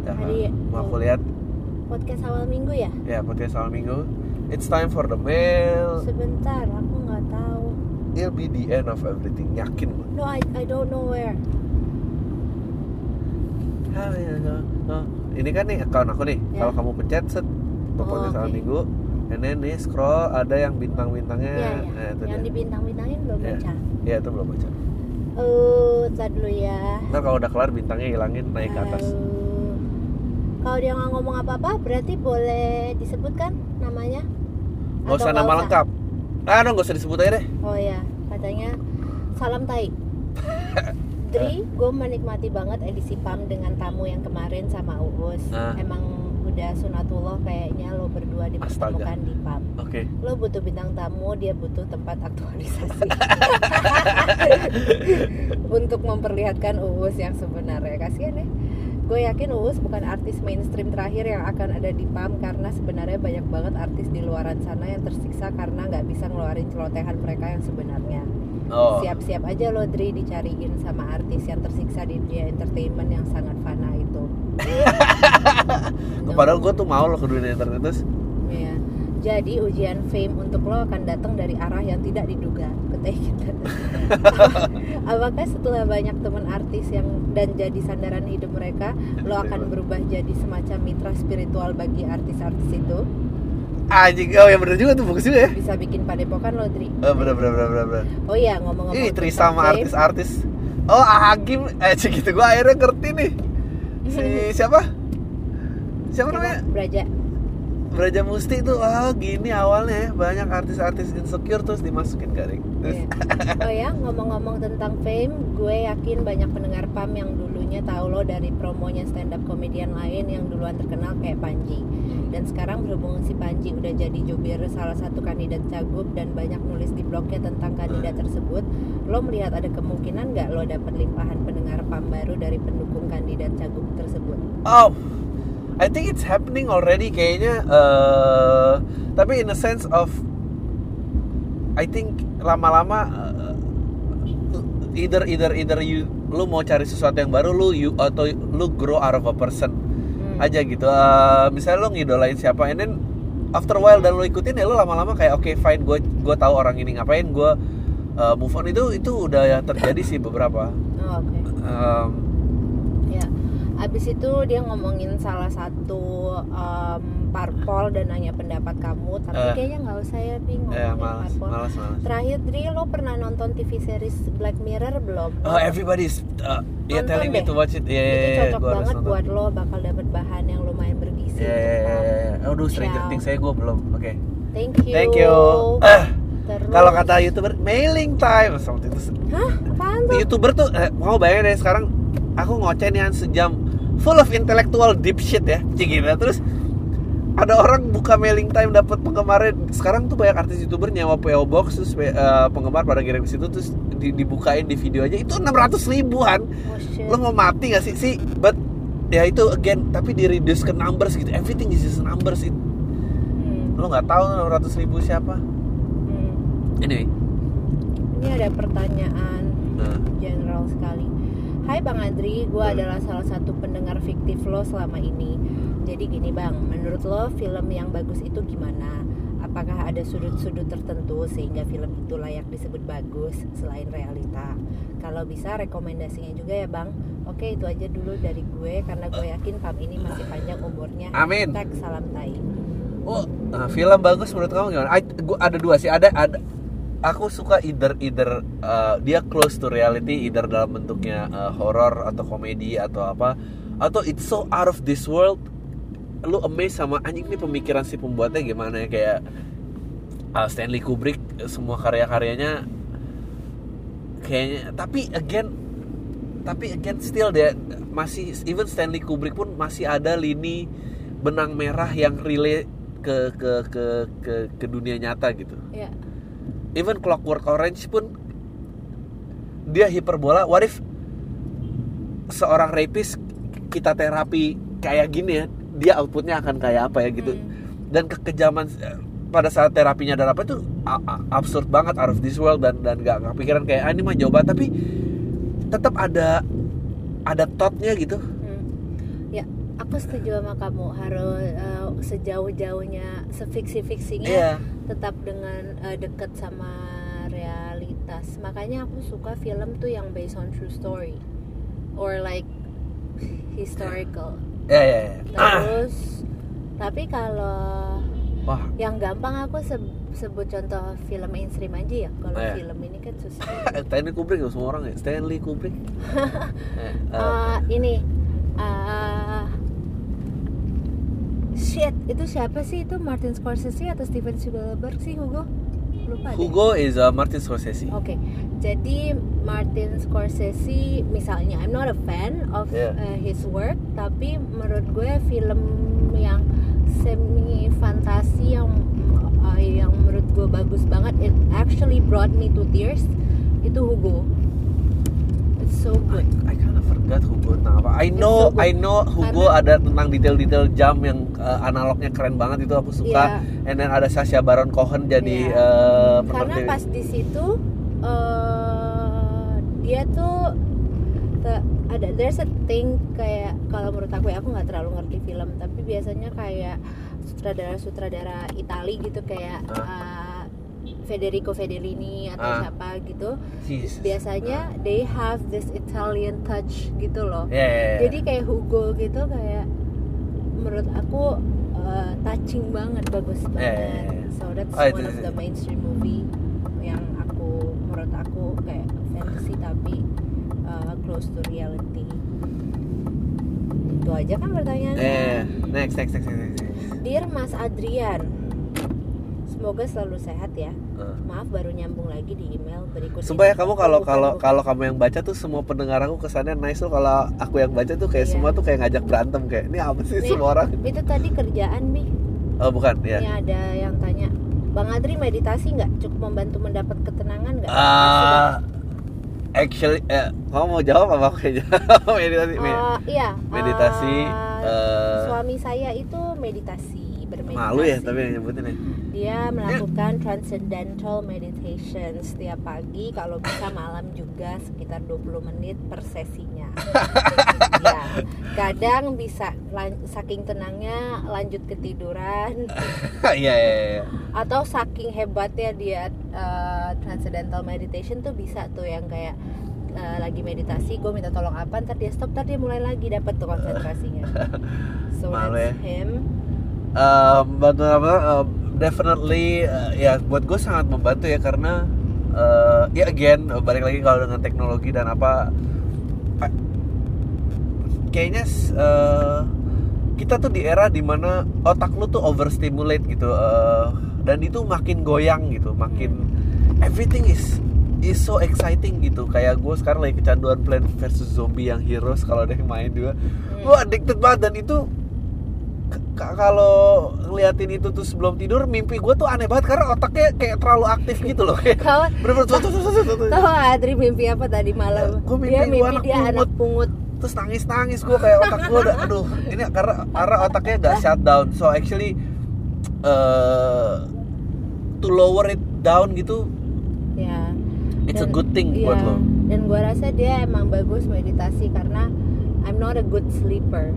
Ada Hari- mau aku lihat. Podcast awal minggu ya? Ya podcast soal minggu. It's time for the mail. Sebentar aku nggak tahu. It'll be the end of everything. Yakin gue no I I don't know where. Ah, iya, iya. Oh, ini kan nih account aku nih. Ya. kalau kamu pencet set. Untuk Oh, oke. minggu and then nih scroll ada yang bintang-bintangnya Iya, iya. nah, itu yang dia. di bintang-bintangin belum Iya. baca Iya itu belum baca eh tar dulu ya ntar kalau udah kelar bintangnya hilangin naik ke atas kalau dia nggak ngomong apa-apa berarti boleh disebutkan namanya Gak usah nama lengkap Ah, no, gak usah disebut aja deh Oh ya, katanya salam tai. Dri, gue menikmati banget edisi PAM dengan tamu yang kemarin sama Uus. Ah. Emang udah sunatullah kayaknya lo berdua dipertemukan di PAM. Oke Lo butuh bintang tamu, dia butuh tempat aktualisasi. Untuk memperlihatkan Uus yang sebenarnya. Kasian ya. Gue yakin Uus bukan artis mainstream terakhir yang akan ada di PAM karena sebenarnya banyak banget artis di luaran sana yang tersiksa karena nggak bisa ngeluarin celotehan mereka yang sebenarnya. Oh Siap-siap aja lo Dri dicariin sama artis yang tersiksa di dunia entertainment yang sangat fana itu. Padahal gue tuh mau lo ke dunia internet terus Iya. Jadi ujian fame untuk lo akan datang dari arah yang tidak diduga. Gitu. Apakah setelah banyak teman artis yang dan jadi sandaran hidup mereka, lo akan berubah jadi semacam mitra spiritual bagi artis-artis itu? Anjing, oh ya bener juga tuh bagus juga ya Bisa bikin padepokan lo Dri. Oh bener bener bener bener, bener. Oh iya ngomong-ngomong Ih, Trisa sama artis-artis Oh Agim, eh cik gitu gue akhirnya ngerti nih Si siapa? Siapa namanya? Braja. Braja Musti tuh, oh gini awalnya ya Banyak artis-artis insecure terus dimasukin garing Terus, Iya. Oh ya, ngomong-ngomong tentang fame, gue yakin banyak pendengar PAM yang dulunya tahu lo dari promonya stand up komedian lain yang duluan terkenal kayak Panji. Dan sekarang berhubung si Panji udah jadi jubir salah satu kandidat cagup dan banyak nulis di blognya tentang kandidat tersebut, lo melihat ada kemungkinan nggak lo dapet limpahan pendengar PAM baru dari pendukung kandidat cagup tersebut? Oh, I think it's happening already kayaknya. eh tapi in a sense of, I think lama-lama eh, either either either you lu mau cari sesuatu yang baru lu you atau lu grow out of a person Hmm. aja gitu. Eh, misalnya lu ngidolain siapa, and then after a while dan lu ikutin ya lu lama-lama kayak oke fine gue gue tahu orang ini ngapain gue eh, move on itu itu udah ya terjadi sih beberapa. Oh. Em, Ya, abis itu dia ngomongin salah satu em, parpol dan nanya pendapat kamu, tapi Eh. kayaknya nggak usah ya bingung eh, malas, parpol. malas, malas. Terakhir Dri, lo pernah nonton TV series Black Mirror belum? Oh, everybody's uh, yeah, telling me deh. to watch it. Yeah, yeah, Itu yeah, cocok gua banget buat lo, bakal dapet bahan yang lumayan bergizi. Yeah, yeah, untuk yeah, yeah. Aduh, Stranger. Things saya gue belum. Oke. Thank you. Thank you. Terus, kalau kata YouTuber mailing time seperti itu. Hah? Apaan tuh? YouTuber tuh eh, mau bayangin deh sekarang aku ngoceh nih sejam full of intellectual deep shit ya. Cik gitu. Terus ada orang buka mailing time dapat penggemarnya sekarang tuh banyak artis youtuber nyawa PO box terus eh, penggemar pada kirim ke situ terus di- dibukain di video aja. Itu 600 ribuan. Oh lo mau mati gak sih? Sih but ya itu again tapi di reduce ke numbers gitu. Everything is just numbers. It, Hmm, lo nggak tahu 600 ribu siapa. Hmm. anyway. Ini ada pertanyaan nah, general sekali. Hai Bang Adri, gue Hmm. adalah salah satu pendengar fiktif lo selama ini. Jadi gini Bang, menurut lo film yang bagus itu gimana? Apakah ada sudut-sudut tertentu sehingga film itu layak disebut bagus selain realita? Kalau bisa rekomendasinya juga ya Bang. Oke itu aja dulu dari gue karena gue yakin PAM ini masih panjang umurnya. Amin. Hashtag salam tai. oh nah, film bagus menurut kamu gimana I, gua ada dua sih ada ada aku suka either either uh, dia close to reality either dalam bentuknya uh, horror atau komedi atau apa atau it's so out of this world lu amazed sama anjing ini pemikiran si pembuatnya gimana ya kayak uh, Stanley Kubrick semua karya-karyanya kayaknya tapi again tapi again still dia masih even Stanley Kubrick pun masih ada lini benang merah yang relate ke ke ke ke ke dunia nyata gitu Ya. Even Clockwork Orange pun dia hiperbola. What if seorang rapist kita terapi kayak gini ya dia outputnya akan kayak apa ya gitu. Hmm. dan kekejaman eh, pada saat terapinya dan apa itu absurd banget out of this world dan dan gak kepikiran kayak ah, ini mah jawaban. Tapi tetap ada ada thought-nya gitu aku setuju sama kamu harus eh, sejauh-jauhnya sefiksi-fiksinya Iya. tetap dengan eh, dekat sama realitas. Makanya aku suka film tuh yang based on true story or like historical. ya ya ya Terus tapi kalau Wah, yang gampang aku se- sebut contoh film mainstream aja ya kalau Eh. film ini kan susah Stanley Kubrick semua orang ya. Stanley Kubrick. Eh, eh, Eh, ini eh, shit itu siapa sih itu Martin Scorsese atau Steven Spielberg sih Hugo lupa deh. Hugo is uh, Martin Scorsese. Oke, jadi Martin Scorsese misalnya, I'm not a fan of Yeah. uh, his work, tapi menurut gue film yang semi fantasi yang uh, yang menurut gue bagus banget, it actually brought me to tears, itu Hugo. It's so I, good. I kind of forgot Hugo tentang apa. I know, so good. I know Hugo ada tentang detail-detail jam yang uh, analognya keren banget itu aku suka. And then ada Sacha Baron Cohen jadi Iya. uh, Karena pas di situ uh, dia tuh te- ada there's a thing kayak kalau menurut aku ya aku nggak terlalu ngerti film tapi biasanya kayak sutradara-sutradara Itali gitu kayak uh, Federico Fellini atau Ah. siapa gitu Jesus. biasanya they have this Italian touch gitu loh Ya, ya, ya. jadi kayak Hugo gitu kayak menurut aku uh, touching banget bagus banget Ya, ya, ya. so that's itu- one of itu- the mainstream movie yang aku menurut aku kayak fantasy tapi uh, close to reality itu aja kan pertanyaannya Eh, next, next, next, next, next. Dear Mas Adrian semoga selalu sehat ya Uh. maaf baru nyambung lagi di email berikut Sumpah ya kamu kalau kalau kalau kamu yang baca tuh semua pendengar aku kesannya nice tuh kalau aku yang baca tuh kayak Iya. semua tuh kayak ngajak berantem kayak ini apa sih Nih, semua orang itu tadi kerjaan bi oh bukan ya Ini ada yang tanya, Bang Adri meditasi nggak? Cukup membantu mendapat ketenangan nggak? Ah, actually eh, kamu mau jawab apa jawab meditasi me- Eh, iya. meditasi eh, eh, suami saya itu meditasi. Malu ya tapi yang nyebutin ya. Dia melakukan transcendental meditation setiap pagi, kalau bisa malam juga sekitar 20 menit per sesinya. ya, kadang bisa saking tenangnya lanjut ketiduran. Iya iya iya. Atau saking hebatnya dia uh, transcendental meditation tuh bisa tuh yang kayak uh, lagi meditasi gue minta tolong apa ntar dia stop ntar dia mulai lagi dapat tuh konsentrasinya. So Malu that's ya. him bantu apa um, definitely uh, ya buat gue sangat membantu ya karena uh, ya again uh, balik lagi kalau dengan teknologi dan apa pa- kayaknya uh, kita tuh di era di mana otak lu tuh overstimulate gitu uh, dan itu makin goyang gitu makin everything is is so exciting gitu kayak gue sekarang lagi kecanduan Plant versus Zombie yang Heroes kalau ada yang main juga Hmm. gue addicted banget dan itu kalau ngeliatin itu tuh sebelum tidur mimpi gue tuh aneh banget karena otaknya kayak terlalu aktif gitu loh bener-bener tuh, tuh, tuh, tuh, tuh, tuh. tahu Adri mimpi apa tadi malam? Ya, gua mimpi dia gua mimpi anak dia pungut. anak pungut. terus nangis nangis gue kayak otak gue udah aduh ini karena karena otaknya gak shutdown so actually uh, to lower it down gitu Ya. it's a Dan- good thing buat iya. lo Dan gua rasa dia emang bagus meditasi karena I'm not a good sleeper.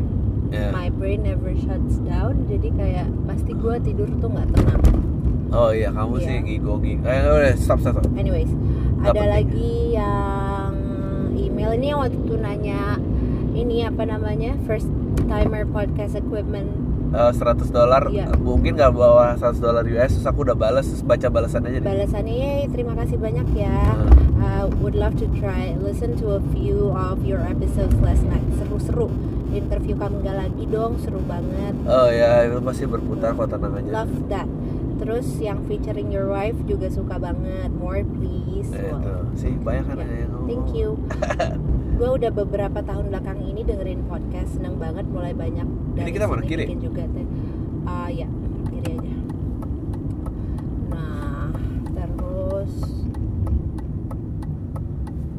Ya. My brain never shuts down. Jadi kayak pasti gua tidur tuh nggak tenang. oh iya kamu Iya. sih gigo gigo eh udah stop stop, stop. Anyways, Nggak ada penting. lagi yang email ini yang waktu itu nanya ini apa namanya first timer podcast equipment 100 dolar Iya. mungkin gak bawa 100 dolar US terus aku udah balas terus baca balasannya aja balasannya "Yeay, terima kasih banyak ya Uh, would love to try listen to a few of your episodes last night seru-seru interview kamu nggak lagi dong seru banget Oh ya itu pasti berputar kok tenang aja. love that terus yang featuring your wife juga suka banget more please Eh, itu sih banyak kan Ya, yang ngomong. Thank you. gue udah beberapa tahun belakang ini dengerin podcast, seneng banget mulai banyak. Ini kita mana, kiri? juga teh. Ah ya, kiri aja. Nah, terus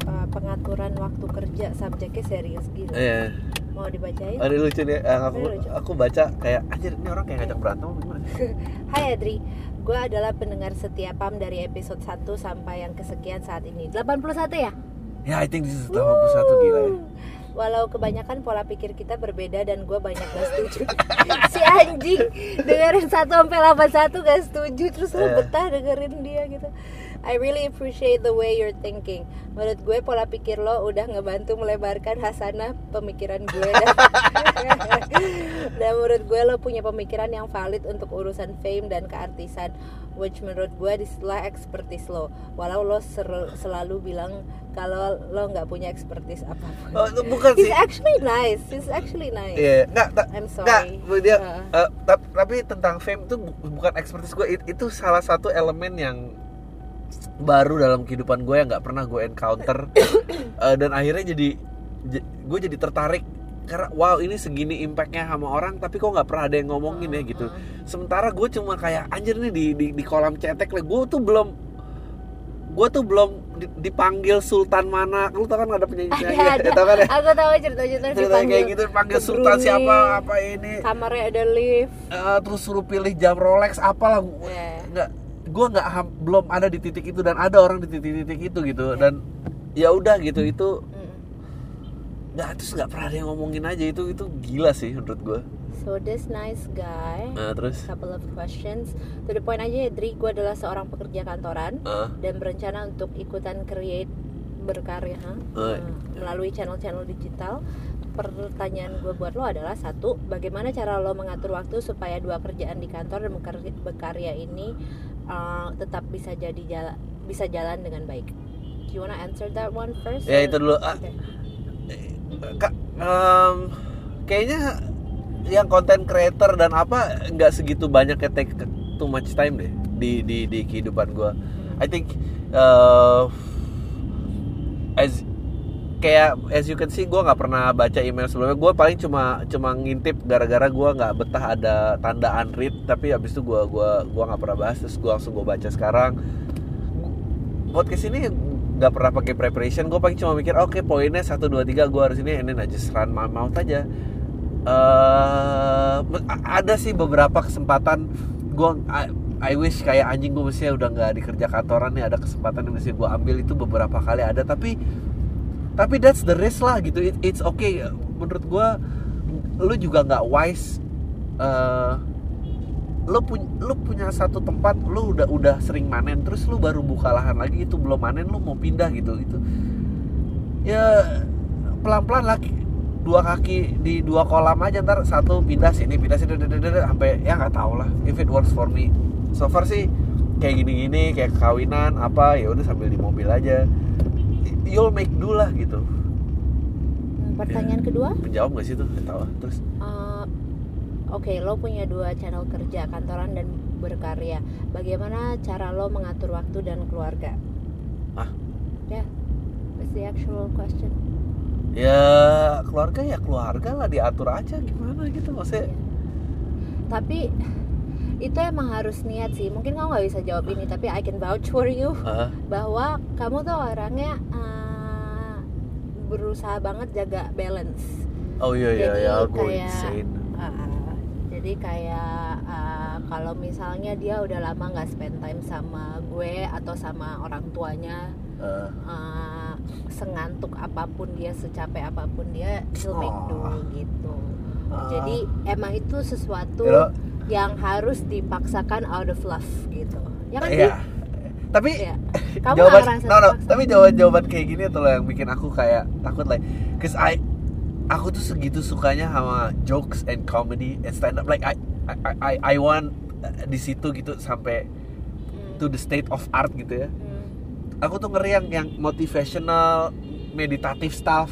ah, pengaturan waktu kerja subjeknya serius gitu. Iya. Mau dibacain? Ada lucu nih. eh, aku lucu. aku baca kayak anjir ini orang kayak ngajak berantem gimana? Hai Adri, gue adalah pendengar setia PAM dari episode 1 sampai yang kesekian saat ini 81 ya? Ya, I think this is 81 gila ya. Walau kebanyakan pola pikir kita berbeda dan gue banyak gak setuju Si anjing dengerin 1 sampai 81 gak setuju Terus lu Eh. betah dengerin dia gitu I really appreciate the way you're thinking. Menurut gue pola pikir lo udah ngebantu melebarkan hasanah pemikiran gue. Dan dan menurut gue lo punya pemikiran yang valid untuk urusan fame dan keartisan which menurut gue di situlah expertise lo. Walau lo ser- selalu bilang kalau lo nggak punya expertise apa pun. Oh, bukan he's sih. actually nice. He's actually nice. Iya, nggak, ta- I'm nggak, sorry. dia, Uh. tap- tapi tentang fame itu bu- bukan ekspertis gue, it- itu salah satu elemen yang baru dalam kehidupan gue yang nggak pernah gue encounter, Eh, dan akhirnya jadi, gue jadi tertarik karena wow ini segini impactnya sama orang, tapi kok nggak pernah ada yang ngomongin ya gitu. Sementara gue cuma kayak anjir nih di di, di kolam cetek lah, gue tuh belum gue tuh belum di- dipanggil sultan mana. Lu tau kan ada penyanyi ada penyanyi ada. tau kan ya? Aku tahu cerita-cerita cerita kayak gitu panggil sultan siapa apa ini. kamarnya ada lift. Eh, terus suruh pilih jam Rolex apalah. Gue Yeah. nggak gue nggak belum ada di titik itu dan ada orang di titik-titik itu gitu dan ya udah gitu itu Mm. nggak terus nggak pernah ada yang ngomongin aja itu itu gila sih menurut gue so this nice guy nah terus? couple of questions. To the point aja ya Dri gue adalah seorang pekerja kantoran eh, dan berencana untuk ikutan create berkarya. Eh, melalui channel-channel digital. Pertanyaan gue buat lo adalah satu bagaimana cara lo mengatur waktu supaya dua kerjaan di kantor dan berkarya ini uh, tetap bisa jadi jalan bisa jalan dengan baik do you wanna answer that one first Ya, or- itu dulu. Ah. Okay. Kak, em, kayaknya yang konten creator dan apa nggak segitu banyak ya take too much time deh di di di kehidupan gue. I think uh, as kayak as you can see gue nggak pernah baca email sebelumnya. Gue paling cuma cuma ngintip gara-gara gue nggak betah ada tanda unread. Tapi abis itu gue gua gua nggak pernah bahas. Terus gue langsung gue baca sekarang. Podcast ini nggak pernah pakai preparation. Gue paling cuma mikir oke poinnya satu dua tiga gue harus ini and then I just run my aja. Eh ada sih beberapa kesempatan. Gue I, I wish kayak anjing gue mestinya udah nggak dikerja kantoran nih ada kesempatan yang mesti gue ambil. Itu beberapa kali ada. Tapi tapi that's the risk lah gitu. It- it's okay. Menurut gue lu juga nggak wise eh lu punya lu punya satu tempat lu udah udah sering manen terus lu baru buka lahan lagi itu belum manen lu mau pindah gitu gitu. Ya pelan pelan lagi dua kaki di dua kolam aja ntar satu pindah sini pindah sini sampai ya nggak tahu lah if it works for me. So far sih kayak gini gini kayak kawinan apa ya udah sambil di mobil aja you'll make do lah gitu Hmm, pertanyaan kedua menjawab gak sih tuh Nggak tahu terus Uh, Oke, lo punya dua channel kerja, kantoran dan berkarya. Bagaimana cara lo mengatur waktu dan keluarga? Ah? Ya, yeah, that's the actual question. ya keluarga ya keluarga lah diatur aja gimana gitu maksudnya Tapi itu emang harus niat sih. Mungkin kamu nggak bisa jawab ini, tapi I can vouch for you ah, bahwa kamu tuh orangnya uh, berusaha banget jaga balance. oh iya iya Jadi ya go kayak- insane Uh, jadi kayak uh, kalau misalnya dia udah lama nggak spend time sama gue atau sama orang tuanya Ah, uh, sengantuk apa pun dia secapek apa pun dia he'll make do Oh. gitu Ah. jadi emang itu sesuatu Ya, yang harus dipaksakan out of love gitu. Ya kan iya. Tapi Iya. kamu jawaban no, no, tapi jawaban jawaban kayak gini tuh yang bikin aku kayak takut lah cause I aku tuh segitu sukanya sama jokes and comedy and stand up like I I I, I want uh, di situ gitu sampai Hmm, to the state of art gitu ya. Hmm. aku tuh ngeri yang yang motivational meditatif stuff.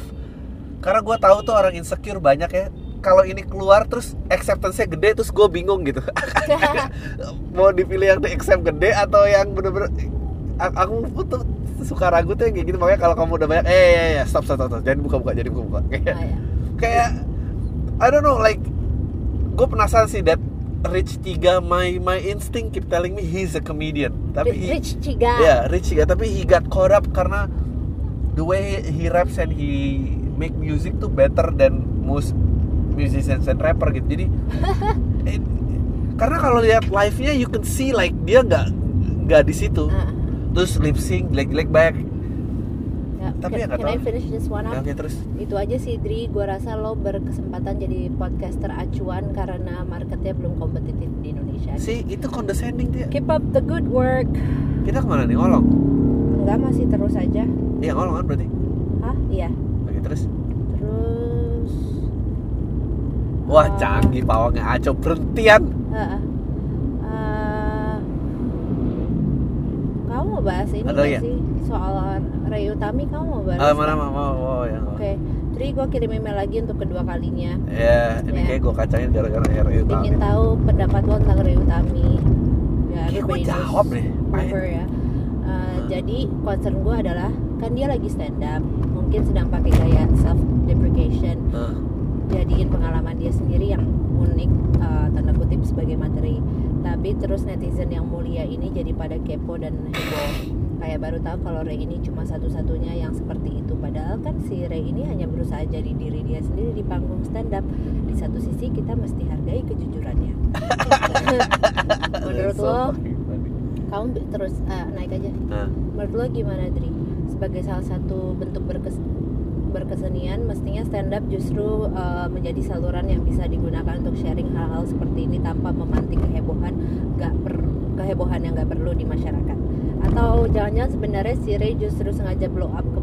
Karena gue tahu tuh orang insecure banyak ya kalau ini keluar terus acceptance-nya gede terus gue bingung gitu. Mau dipilih yang di accept gede atau yang bener-bener aku tuh suka ragu tuh yang kayak gitu. Makanya kalau kamu udah banyak eh ya ya stop stop stop, stop. jangan buka-buka jadi buka-buka kayak Oh, ya. kayak I don't know like gue penasaran sih that Rich Tiga my my instinct keep telling me he's a comedian. Tapi he- Rich Ciga Ya, Rich juga, tapi he got caught up karena the way he raps and he make music tuh better than most musicians and rapper gitu. Jadi eh, karena kalau lihat live-nya you can see like dia nggak nggak di situ. Ah, Terus lip sync jelek-jelek baik. ya. Tapi ya nggak I tahu. finish this one up? Oke, terus itu aja sih Dri gue rasa lo berkesempatan jadi podcaster acuan karena marketnya belum kompetitif di Indonesia si itu condescending dia. keep up the good work Kita ke mana nih ngolong? enggak masih terus aja Iya ngolong kan berarti. hah iya Oke terus Wah canggih pawangnya aco berhentian. Heeh. Eh, kamu mau bahas ini Ada nggak ya? sih soal Ray Utami kamu mau bahas? Ah, mana mau mau mau yang. Oke, Tri gue kirim email lagi untuk kedua kalinya. Ya, ini Ya. kayak gue kacangin gara-gara RU Ingin tahu pendapat lo tentang Ray Utami. Ya, gue jawab deh. River ya. Uh, Jadi concern gue adalah kan dia lagi stand up, mungkin sedang pakai gaya self deprecation. Heeh. Jadiin pengalaman dia sendiri yang unik uh, tanda kutip sebagai materi. Tapi terus netizen yang mulia ini jadi pada kepo dan heboh. Kayak baru tahu kalau Ray ini cuma satu-satunya yang seperti itu. Padahal kan si Ray ini hanya berusaha jadi diri dia sendiri di panggung stand up di satu sisi kita mesti hargai kejujurannya. Menurut So lo? kamu terus uh, naik aja. Nah, menurut lo gimana Dri? Sebagai salah satu bentuk berkes berkesenian mestinya stand up justru uh, menjadi saluran yang bisa digunakan untuk sharing hal-hal seperti ini tanpa memantik kehebohan gak per, kehebohan yang gak perlu di masyarakat. Atau jangan-jangan sebenarnya si Ray justru sengaja blow up ke,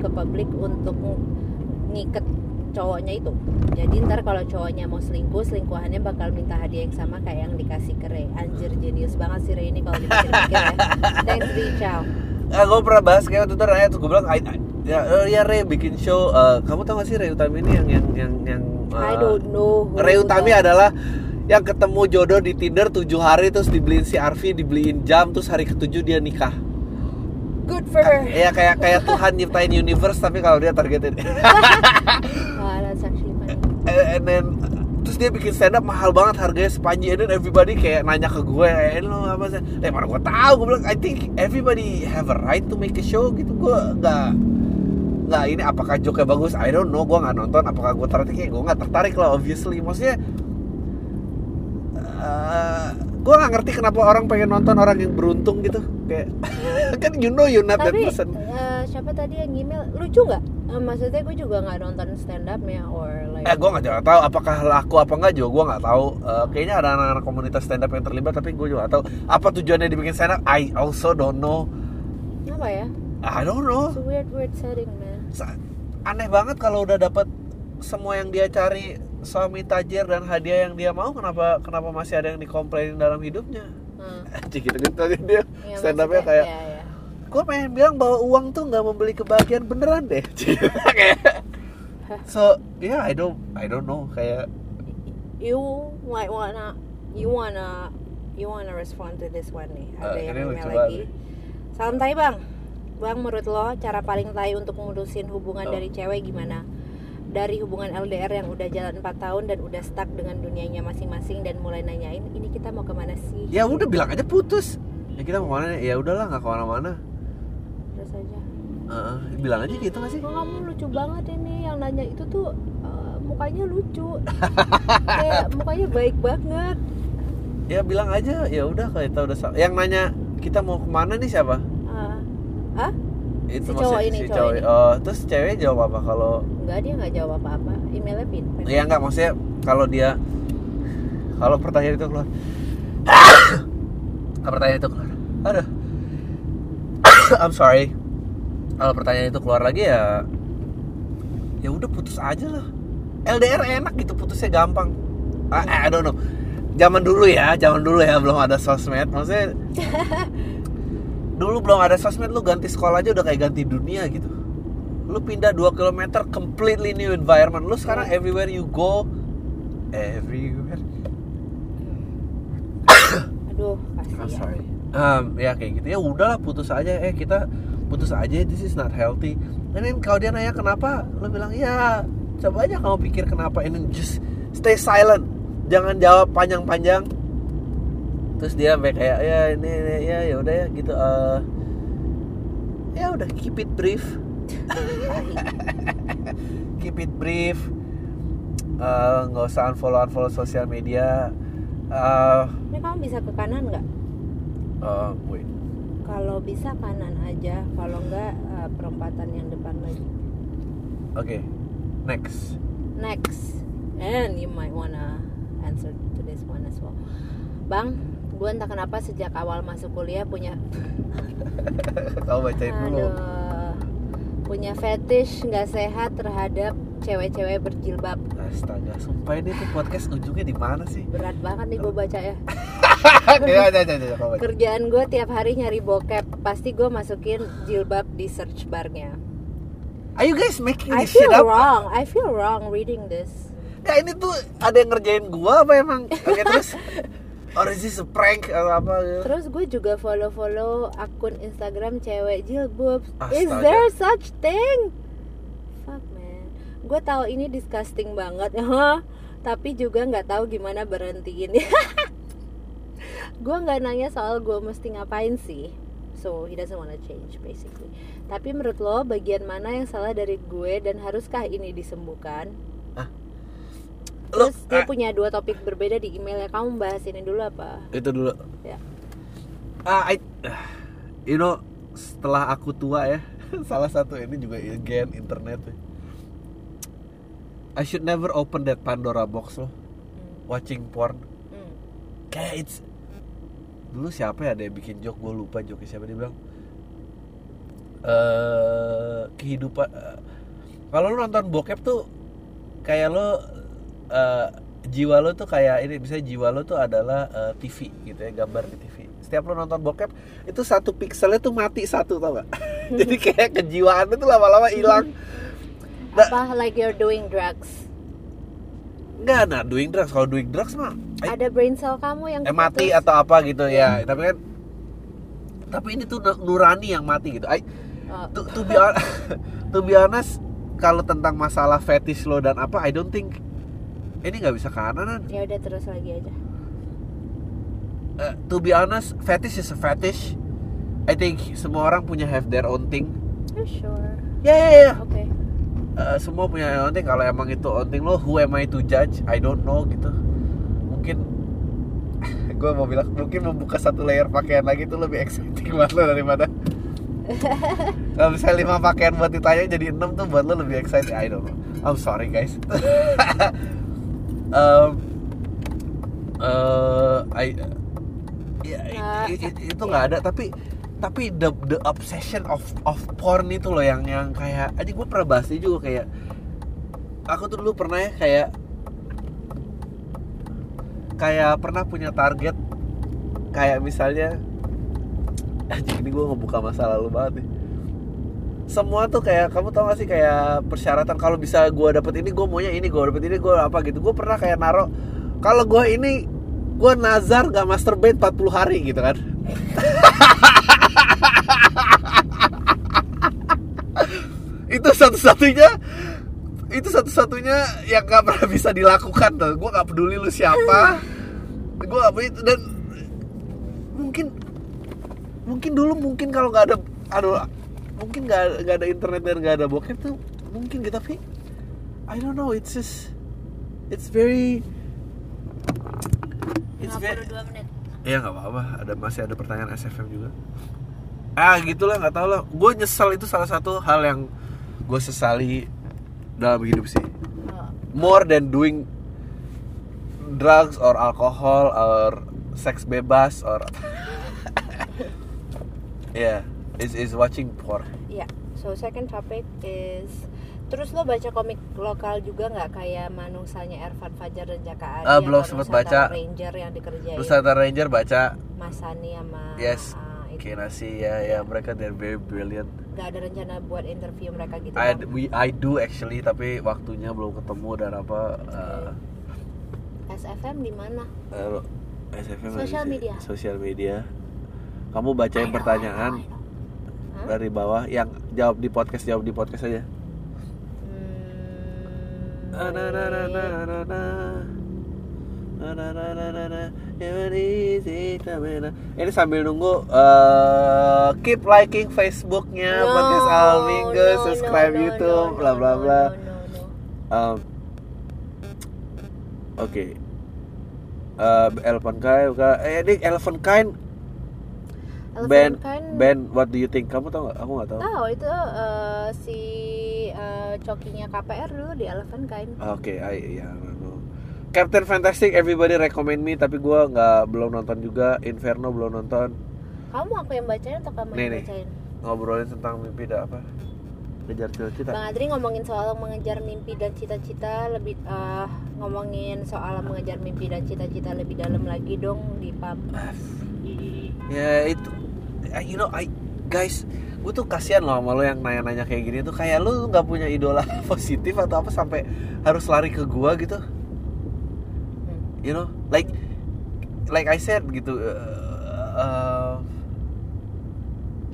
ke publik untuk ng- ngiket cowoknya itu. Jadi ntar kalau cowoknya mau selingkuh selingkuhannya bakal minta hadiah yang sama kayak yang dikasih ke Ray. Anjir jenius banget si Ray ini kalau dipikir-pikir ya. Thanks Dri ciao. Ah, gue pernah bahas kayak waktu itu Raya terus gue bilang "I- I- ya, eh, ya Ray bikin show eh, kamu tau gak sih Ray Utami ini yang yang yang yang I eh, don't know Ray Utami that- adalah yang ketemu jodoh di Tinder tujuh hari terus dibeliin si Arfi dibeliin jam terus hari ketujuh dia nikah. Good for her. Ya kayak kayak Tuhan nyiptain universe tapi kalau dia targetin Wah, that's actually funny. And, and then terus dia bikin stand up mahal banget harganya sepanji and then everybody kayak nanya ke gue eh lo apa sih? Eh mana gue tahu gue bilang I think everybody have a right to make a show gitu. Gue nggak nggak ini apakah joke bagus? I don't know gue nggak nonton. Apakah gue tertarik? Ya gue nggak tertarik lah obviously. Maksudnya eh, gue nggak ngerti kenapa orang pengen nonton orang yang beruntung gitu. Kayak kan you know you not that tapi person. eh, siapa tadi yang email lucu nggak? Eh, maksudnya gue juga nggak nonton stand up ya or like Eh, gue nggak tahu apakah laku apa nggak juga gue nggak tahu. Eh, kayaknya ada anak-anak komunitas stand up yang terlibat, tapi gue juga nggak tahu. Apa tujuannya dibikin stand up. I also don't know. apa ya? I don't know. it's a weird weird setting man Aneh banget kalau udah dapat semua yang dia cari suami tajir dan hadiah yang dia mau, kenapa kenapa masih ada yang dikomplainin dalam hidupnya? Hmm. Gitu gitu tadi dia Ya, stand upnya kayak ya, ya. gue pengen bilang bahwa uang tuh nggak membeli kebahagiaan beneran deh. Kayak- so yeah I don't I don't know kayak you might wanna you wanna you wanna respond to this one nih ada Eh, yang email lagi banget. salam tai bang bang menurut lo cara paling tai untuk mutusin hubungan Oh. dari cewek gimana? Dari hubungan LDR yang udah jalan 4 tahun dan udah stuck dengan dunianya masing-masing dan mulai nanyain ini kita mau ke mana sih? Ya udah bilang aja putus. Ya kita mau ke mana? Ya udahlah nggak ke mana-mana. Terus aja. Heeh, bilang aja gitu nggak sih? Oh, kamu lucu banget ini yang nanya itu tuh eh, mukanya lucu. Kayak mukanya baik banget. Ya bilang aja ya udah kalau kita udah yang nanya kita mau ke mana nih siapa. Hah? itu Si cowok ini, si cowok cowok ini. oh terus cewek jawab apa kalau Enggak dia nggak jawab apa-apa. Emailnya pin pin. ya nggak maksudnya kalau dia kalau pertanyaan itu keluar. Kalau pertanyaan itu keluar. Aduh. I'm sorry. Kalau pertanyaan itu keluar lagi ya ya udah putus aja lah. LDR enak gitu putusnya gampang. I, I don't know. Zaman dulu ya zaman dulu ya belum ada sosmed. Maksudnya dulu belum ada sosmed lu ganti sekolah aja udah kayak ganti dunia gitu. Lu pindah 2 km completely new environment. Lu sekarang everywhere you go everywhere. Aduh, kasihan. sorry. Um, ya kayak gitu. Ya udahlah putus aja. Eh kita putus aja. This is not healthy. And then kalau dia nanya kenapa lu bilang ya coba aja kamu pikir kenapa ini. Just stay silent. Jangan jawab panjang-panjang terus dia sampai kayak ya ini, ini ya ya udah ya gitu eh ya udah keep it brief keep it brief Eh, nggak usah unfollow unfollow sosial media Eh, Ini kamu bisa ke kanan nggak? wait Kalau bisa kanan aja, kalau enggak eh, perempatan yang depan lagi. Oke, next. Next, and you might wanna answer to this one as well. Bang, gue entah kenapa sejak awal masuk kuliah punya Kau bacain dulu. Aduh, punya fetish nggak sehat terhadap cewek-cewek berjilbab Astaga, sumpah ini tuh podcast ujungnya di mana sih? berat banget nih gue baca ya Ya, ya, ya, ya, kamu baca. kerjaan gue tiap hari nyari bokep pasti gue masukin jilbab di search barnya Are you guys making I this shit feel up? wrong I feel wrong reading this Nggak, ini tuh ada yang ngerjain gua apa emang? Oke, terus Or is this a prank atau apa gitu? Terus gue juga follow-follow akun Instagram cewek jilbab. Is there such thing? Fuck man. Gue tahu ini disgusting banget, tapi juga nggak tahu gimana berhentiin. gue nggak nanya soal gue mesti ngapain sih. So he doesn't wanna change basically. Tapi menurut lo bagian mana yang salah dari gue dan haruskah ini disembuhkan? Lo, Terus dia eh, punya dua topik berbeda di emailnya. Kamu bahas ini dulu apa? itu dulu. Ya. Ah, I, you know, setelah aku tua ya, salah satu ini juga again internet. ya. I should never open that Pandora box loh, Hmm. watching porn. Hmm. Kayak it's dulu siapa ya ada yang bikin joke gue lupa joke siapa dia bilang eh kehidupan eh, kalau lu nonton bokep tuh kayak lo eh, jiwa lo tuh kayak ini misalnya jiwa lo tuh adalah eh, TV gitu ya gambar di TV setiap lo nonton bokep itu satu pikselnya tuh mati satu tau gak jadi kayak kejiwaannya tuh lama-lama hilang. Nah. Apa like you're doing drugs? nggak nah doing drugs. Kalau doing drugs mah I- Ada brain cell kamu yang eh mati keputus. atau apa gitu ya. Tapi kan tapi ini tuh nurani yang mati gitu. I, Oh, to, to be hon- to be honest kalau tentang masalah fetish lo dan apa I don't think ini nggak bisa kanan ya udah terus lagi aja. Eh, to be honest fetish is a fetish. I think semua orang punya have their own thing. You sure? ya ya ya Oke. Eh, semua punya own thing kalau emang itu own thing lo who am I to judge? I don't know gitu. Mungkin gue mau bilang mungkin membuka satu layer pakaian lagi itu lebih exciting buat lo daripada kalau misalnya lima pakaian buat ditanya jadi enam tuh buat lo lebih exciting. I don't know. I'm sorry guys um, eh, I ya, i- itu nggak ada tapi tapi the the obsession of of porn itu loh yang yang kayak aja gue pernah bahas juga kayak aku tuh dulu pernah ya kayak kayak pernah punya target kayak misalnya anjing ini gue ngebuka masa lalu banget nih semua tuh kayak kamu tau gak sih kayak persyaratan kalau bisa gue dapet ini gue maunya ini gue dapet ini gue apa gitu. Gue pernah kayak naro kalau gue ini gue nazar gak masturbate 40 hari gitu kan. Itu satu-satunya itu satu-satunya yang gak pernah bisa dilakukan tuh. Gue gak peduli lu siapa. Gue apa itu dan mungkin mungkin dulu mungkin kalau nggak ada aduh mungkin nggak nggak ada internet dan nggak ada bokep tuh mungkin gitu tapi I don't know it's just it's very it's very 52 menit. ya nggak apa-apa. Ada masih ada pertanyaan SFM juga. Ah gitulah nggak tahu lah. Gue nyesal itu salah satu hal yang gue sesali dalam hidup sih. Oh. more than doing drugs or alcohol or seks bebas or yeah is is watching porn Iya. So second topic is terus lo baca komik lokal juga nggak? Kayak Manusanya Ervan Fajar dan Jaka Adi Ah, belum Nusantara baca. Ranger yang dikerjain. Nusantara Ranger baca. Masani sama yes. ah, itu. Kinasi ya ya mereka they're very brilliant. Nggak ada rencana buat interview mereka gitu I Bang? we I do actually tapi waktunya belum ketemu dan apa uh, SFM di mana? Uh, SFM Social media. sosial media. Kamu bacain pertanyaan. I know, I know. Hah? dari bawah yang jawab di podcast jawab di podcast aja Hmm, Na na na na na na na. Na na na na na na. Even easy to be na. Ini sambil nunggu eh, keep liking Facebooknya No, podcast Al Minggu, no, subscribe no, no, YouTube, no, bla bla bla. no, no, no. Um, Oke. Eh, Elephant Kind, buka- eh ini Elephant Kind Elephant band band what do you think? Kamu tahu nggak? Aku nggak tahu. tahu itu eh, si eh, cokinya KPR dulu di Elephant Kind Oke, I ya I know. Captain Fantastic everybody recommend me tapi gua nggak belum nonton juga. Inferno belum nonton. kamu aku yang bacain atau kamu Nih, yang nih. bacain Ngobrolin tentang mimpi dah apa? kejar cita-cita Bang Adri ngomongin soal mengejar mimpi dan cita-cita lebih eh, ngomongin soal mengejar mimpi dan cita-cita lebih dalam lagi dong di pub. Ya itu I- you know I guys gue tuh kasihan loh sama lo yang nanya-nanya kayak gini tuh. Kayak lu nggak punya idola positif atau apa sampai harus lari ke gua gitu? Hmm. you know like like I said gitu uh, uh,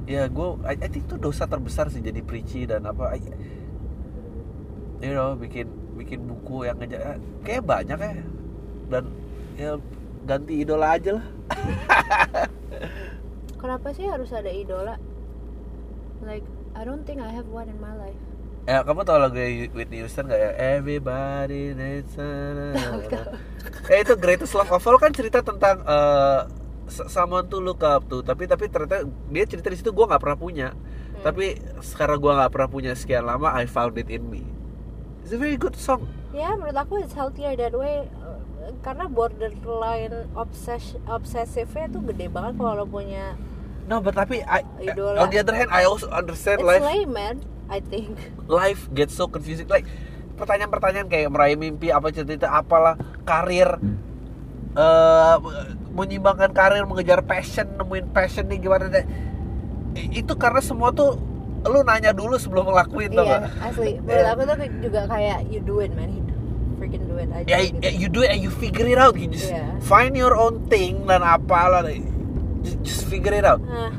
ya gue I, I think itu dosa terbesar sih jadi preachy dan apa I- you know bikin bikin buku yang ngejar kayak banyak ya. Dan ya ganti idola aja lah Kenapa sih harus ada idola? Like I don't think I have one in my life. Ya, kamu tau lagu Whitney Houston gak ya? Everybody needs a... Eh itu Greatest Love of All kan cerita tentang eh, s- someone to look up tuh. Tapi tapi ternyata dia cerita di situ gue nggak pernah punya. Hmm. Tapi sekarang gue nggak pernah punya sekian lama, I found it in me. It's a very good song. Ya menurut aku it's healthier that way uh, karena borderline obses obsesifnya tuh gede banget kalau lo punya No, but tapi I, Idola. on the other hand, I also understand it's life lame man I think. life gets so confusing. Like pertanyaan-pertanyaan kayak meraih mimpi apa cita-cita apalah karir eh menyimbangkan karir mengejar passion nemuin passion nih gimana deh itu karena semua tuh lu nanya dulu sebelum ngelakuin tau iya gak? asli. Menurut aku tuh juga kayak you do it man freaking do it. Aja ya, gitu. ya, you do it and you figure it out. You just Iya. find your own thing dan apalah just, just figure it out. Nah,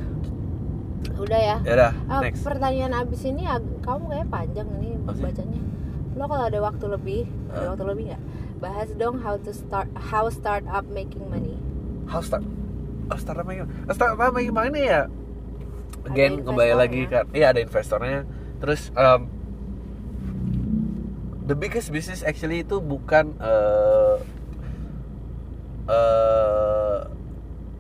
udah ya. Ya udah Ah, next. pertanyaan abis ini kamu kayak panjang nih sih? bacanya. Lo kalau ada waktu lebih ada Ah. waktu lebih nggak? Bahas dong how to start how start up making money. How start how start making start making money ya? Again Ada kembali lagi kan iya ada investornya. Terus um, the biggest business actually itu bukan uh, uh,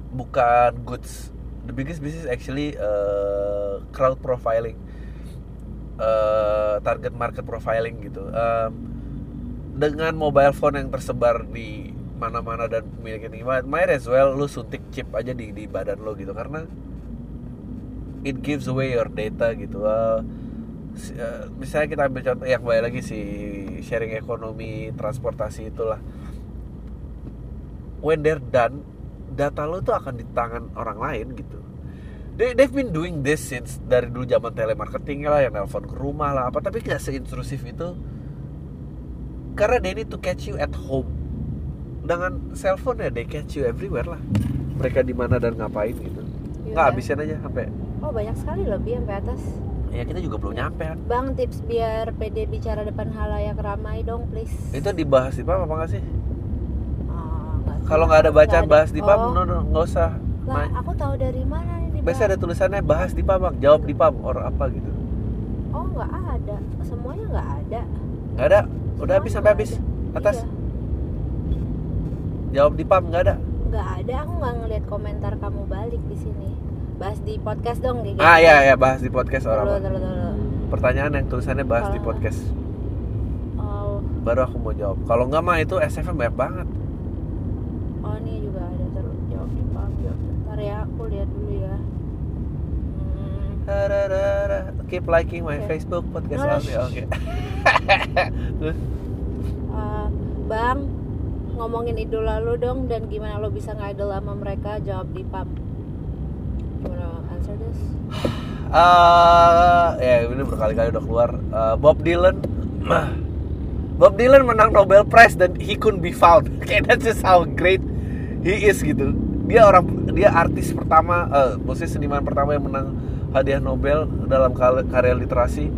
bukan goods. The biggest business actually uh, crowd profiling. Uh, target market profiling gitu. Um, dengan mobile phone yang tersebar di mana-mana dan memiliki might, might as well lu suntik chip aja di di badan lo gitu. Karena it gives away your data gitu. Uh, misalnya kita ambil contoh yang kembali lagi si sharing ekonomi transportasi itulah. When they're done data lo tuh akan di tangan orang lain gitu. They, they've been doing this since dari dulu zaman telemarketing lah yang nelpon ke rumah lah apa tapi nggak seintrusif itu. Karena they need to catch you at home. Dengan cellphone ya they catch you everywhere lah. Mereka di mana dan ngapain gitu. Iya. nggak habisin aja sampai oh banyak sekali lebih sampai atas ya kita juga belum nyampe. Kan bang tips biar pede bicara depan halayak ramai dong please. Itu dibahas di PAM apa nggak sih? Ah, nggak kalau tahu. nggak ada. bacaan bahas di PAM oh, no no nggak usah. Lah aku tahu dari mana nih di biasa ada tulisannya bahas di PAM Bang. jawab di PAM or apa gitu. Oh nggak ada. Semuanya nggak ada. Nggak ada? Udah habis sampai habis? ada. atas? Iya. jawab di PAM nggak ada? Nggak ada. Aku nggak ngeliat komentar kamu balik di sini bahas di podcast dong kayak ah ya ya bahas di podcast orang. Tunggu, tunggu. pertanyaan yang tulisannya bahas di Ah. podcast. Oh. Baru aku mau jawab. Kalau nggak mah itu SFM banyak banget. Oh ini juga ada terus jawab di ya aku lihat dulu ya. Hmm. Keep liking my Oke. Facebook podcast No, oke. Terus, Uh, bang ngomongin idola lu dong dan gimana lo bisa ngidol sama mereka? Jawab di pub answer this? Eh, ya ini berkali-kali udah keluar. Eh, Bob Dylan. Bob Dylan menang Nobel Prize dan he couldn't be found. Kayak that's just how great he is gitu. Dia orang dia artis pertama eh maksudnya seniman pertama yang menang hadiah Nobel dalam karya literasi.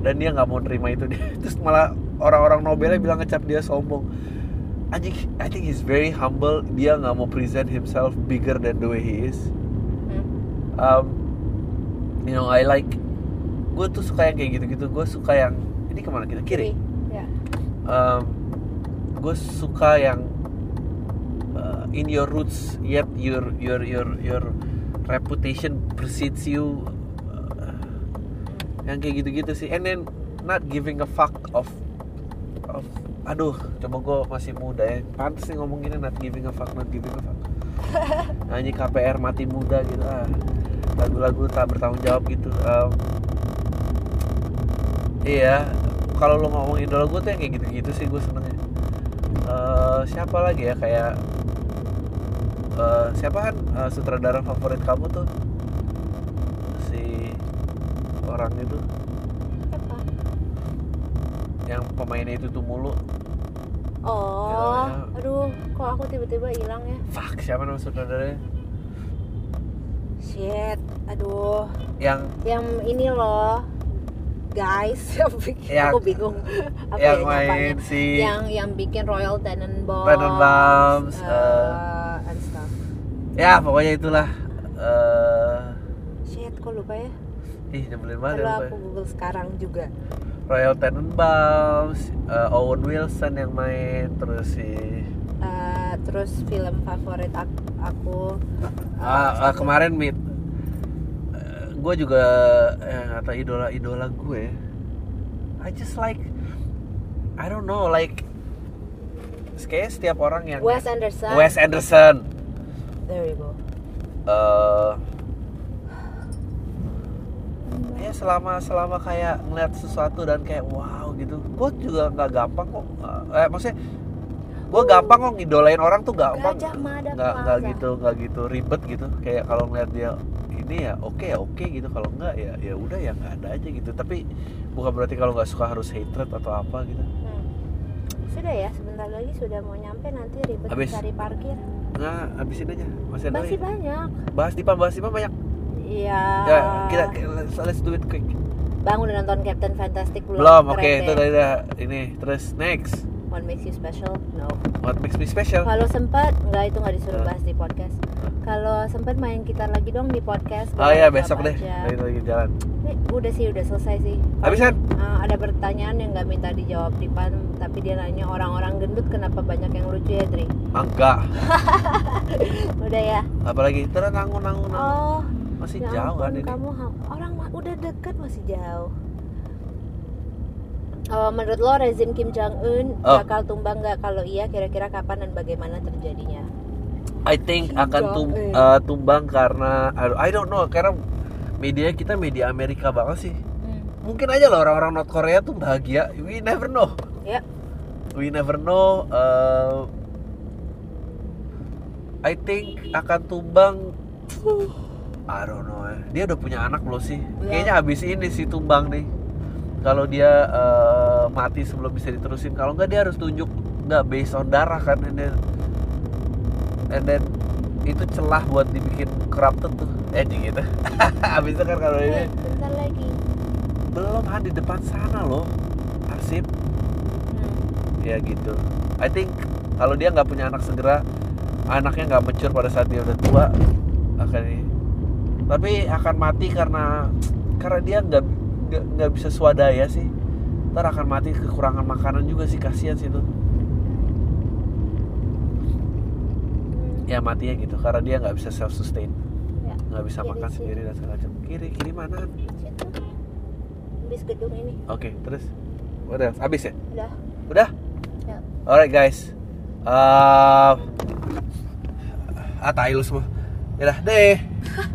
Dan dia nggak mau terima itu. Dia terus malah orang-orang Nobelnya bilang ngecap dia sombong. Anjing I think he's very humble. Dia nggak mau present himself bigger than the way he is. Um, you know I like gue tuh suka yang kayak gitu-gitu. Gue suka yang ini ke mana kita? Kiri. Ya. Um, gue suka yang uh, in your roots yet your your your your reputation precedes you. Uh, yang kayak gitu-gitu sih. And then not giving a fuck of of aduh coba gue masih muda ya. Pantas sih ngomong gini not giving a fuck not giving a fuck. Nyanyi KPR mati muda gitu ah lagu-lagu tak bertanggung jawab gitu um, iya kalau lo ngomong idola gue tuh yang kayak gitu-gitu sih gue senengnya Eh, siapa lagi ya kayak eh, siapa kan eh, sutradara favorit kamu tuh si orang itu Apa? yang pemainnya itu tuh mulu Oh, Idola. aduh, kok aku tiba-tiba hilang ya? fuck siapa nama sutradaranya Shit, aduh. yang Yang ini loh, guys, yang aku bingung. Apa yang ya main si Yang yang bikin Royal Tenenbaums, Tenenbaums, uh, uh, and stuff. ya pokoknya itulah eh Shit, kok lupa ya? ih nyebelin banget Kalau ya, aku ya. Google sekarang juga. Royal Tenenbaums, eh, Owen Wilson yang main, terus si Uh, terus film favorit aku, aku ah, ah, kemarin meet gue juga eh, kata idola idola gue I just like I don't know like kayaknya setiap orang yang Wes Anderson. Wes Anderson. There you go. eh ya selama selama kayak ngeliat sesuatu dan kayak wow gitu. Gue juga nggak gampang kok eh maksudnya gue gampang kok ngidolain orang tuh gampang. nggak nggak gitu nggak gitu ribet gitu. Kayak kalau ngeliat dia ini ya oke ya oke gitu kalau enggak ya ya udah ya nggak ada aja gitu tapi bukan berarti kalau nggak suka harus hatred atau apa gitu Hmm. Sudah ya, sebentar lagi sudah mau nyampe nanti ribet Habis. cari parkir. nggak habisin aja masih ada Masih lagi? banyak. bahas di bahas di banyak Iya. ya kita let's, do it quick Bang udah nonton Captain Fantastic belum? belum oke Keren itu tadi dah ini terus next What makes you special? No. what makes me special Kalau sempat, enggak itu nggak disuruh bahas di podcast. Kalau sempat main gitar lagi dong di podcast. oh iya besok deh lagi lagi jalan Ini udah sih, udah selesai sih. Habis kan? Eh, ada pertanyaan yang nggak minta dijawab di pan, tapi dia nanya orang-orang gendut kenapa banyak yang lucu ya, Dri? Ah, enggak Udah ya. apalagi terus nanggung nanggung nanggung. Oh, masih ya jauh kan ini kamu orang udah dekat masih jauh. Oh, menurut lo rezim Kim Jong Un Oh. bakal tumbang nggak? Kalau iya, kira-kira kapan dan bagaimana terjadinya? I think Kim akan tum- uh, tumbang karena I don't know karena media kita media Amerika banget sih. Mungkin aja loh orang-orang North Korea tuh bahagia. We never know. Ya, we never know uh, I think akan tumbang I don't know dia udah punya anak belum sih? Belum. kayaknya habis ini sih tumbang nih kalau dia uh, mati sebelum bisa diterusin kalau nggak dia harus tunjuk nggak based on darah kan and then, and then itu celah buat dibikin corrupted tuh eh gitu habis itu kan kalau eh, ini bentar lagi. belum kan di depan sana loh arsip. Hmm. ya gitu. I think kalau dia nggak punya anak segera anaknya nggak mature pada saat dia udah tua akan ini. Tapi akan mati karena karena dia nggak nggak- nggak bisa swadaya sih ntar akan mati kekurangan makanan juga sih kasihan sih itu Hmm. ya matinya gitu karena dia nggak bisa self sustain Ya, nggak bisa kiri makan sih. sendiri dan segala macam kiri kiri mana Situ. Habis gedung ini. oke terus udah habis ya Udah. udah Ya. alright guys uh, ah tai lu semua Yaudah deh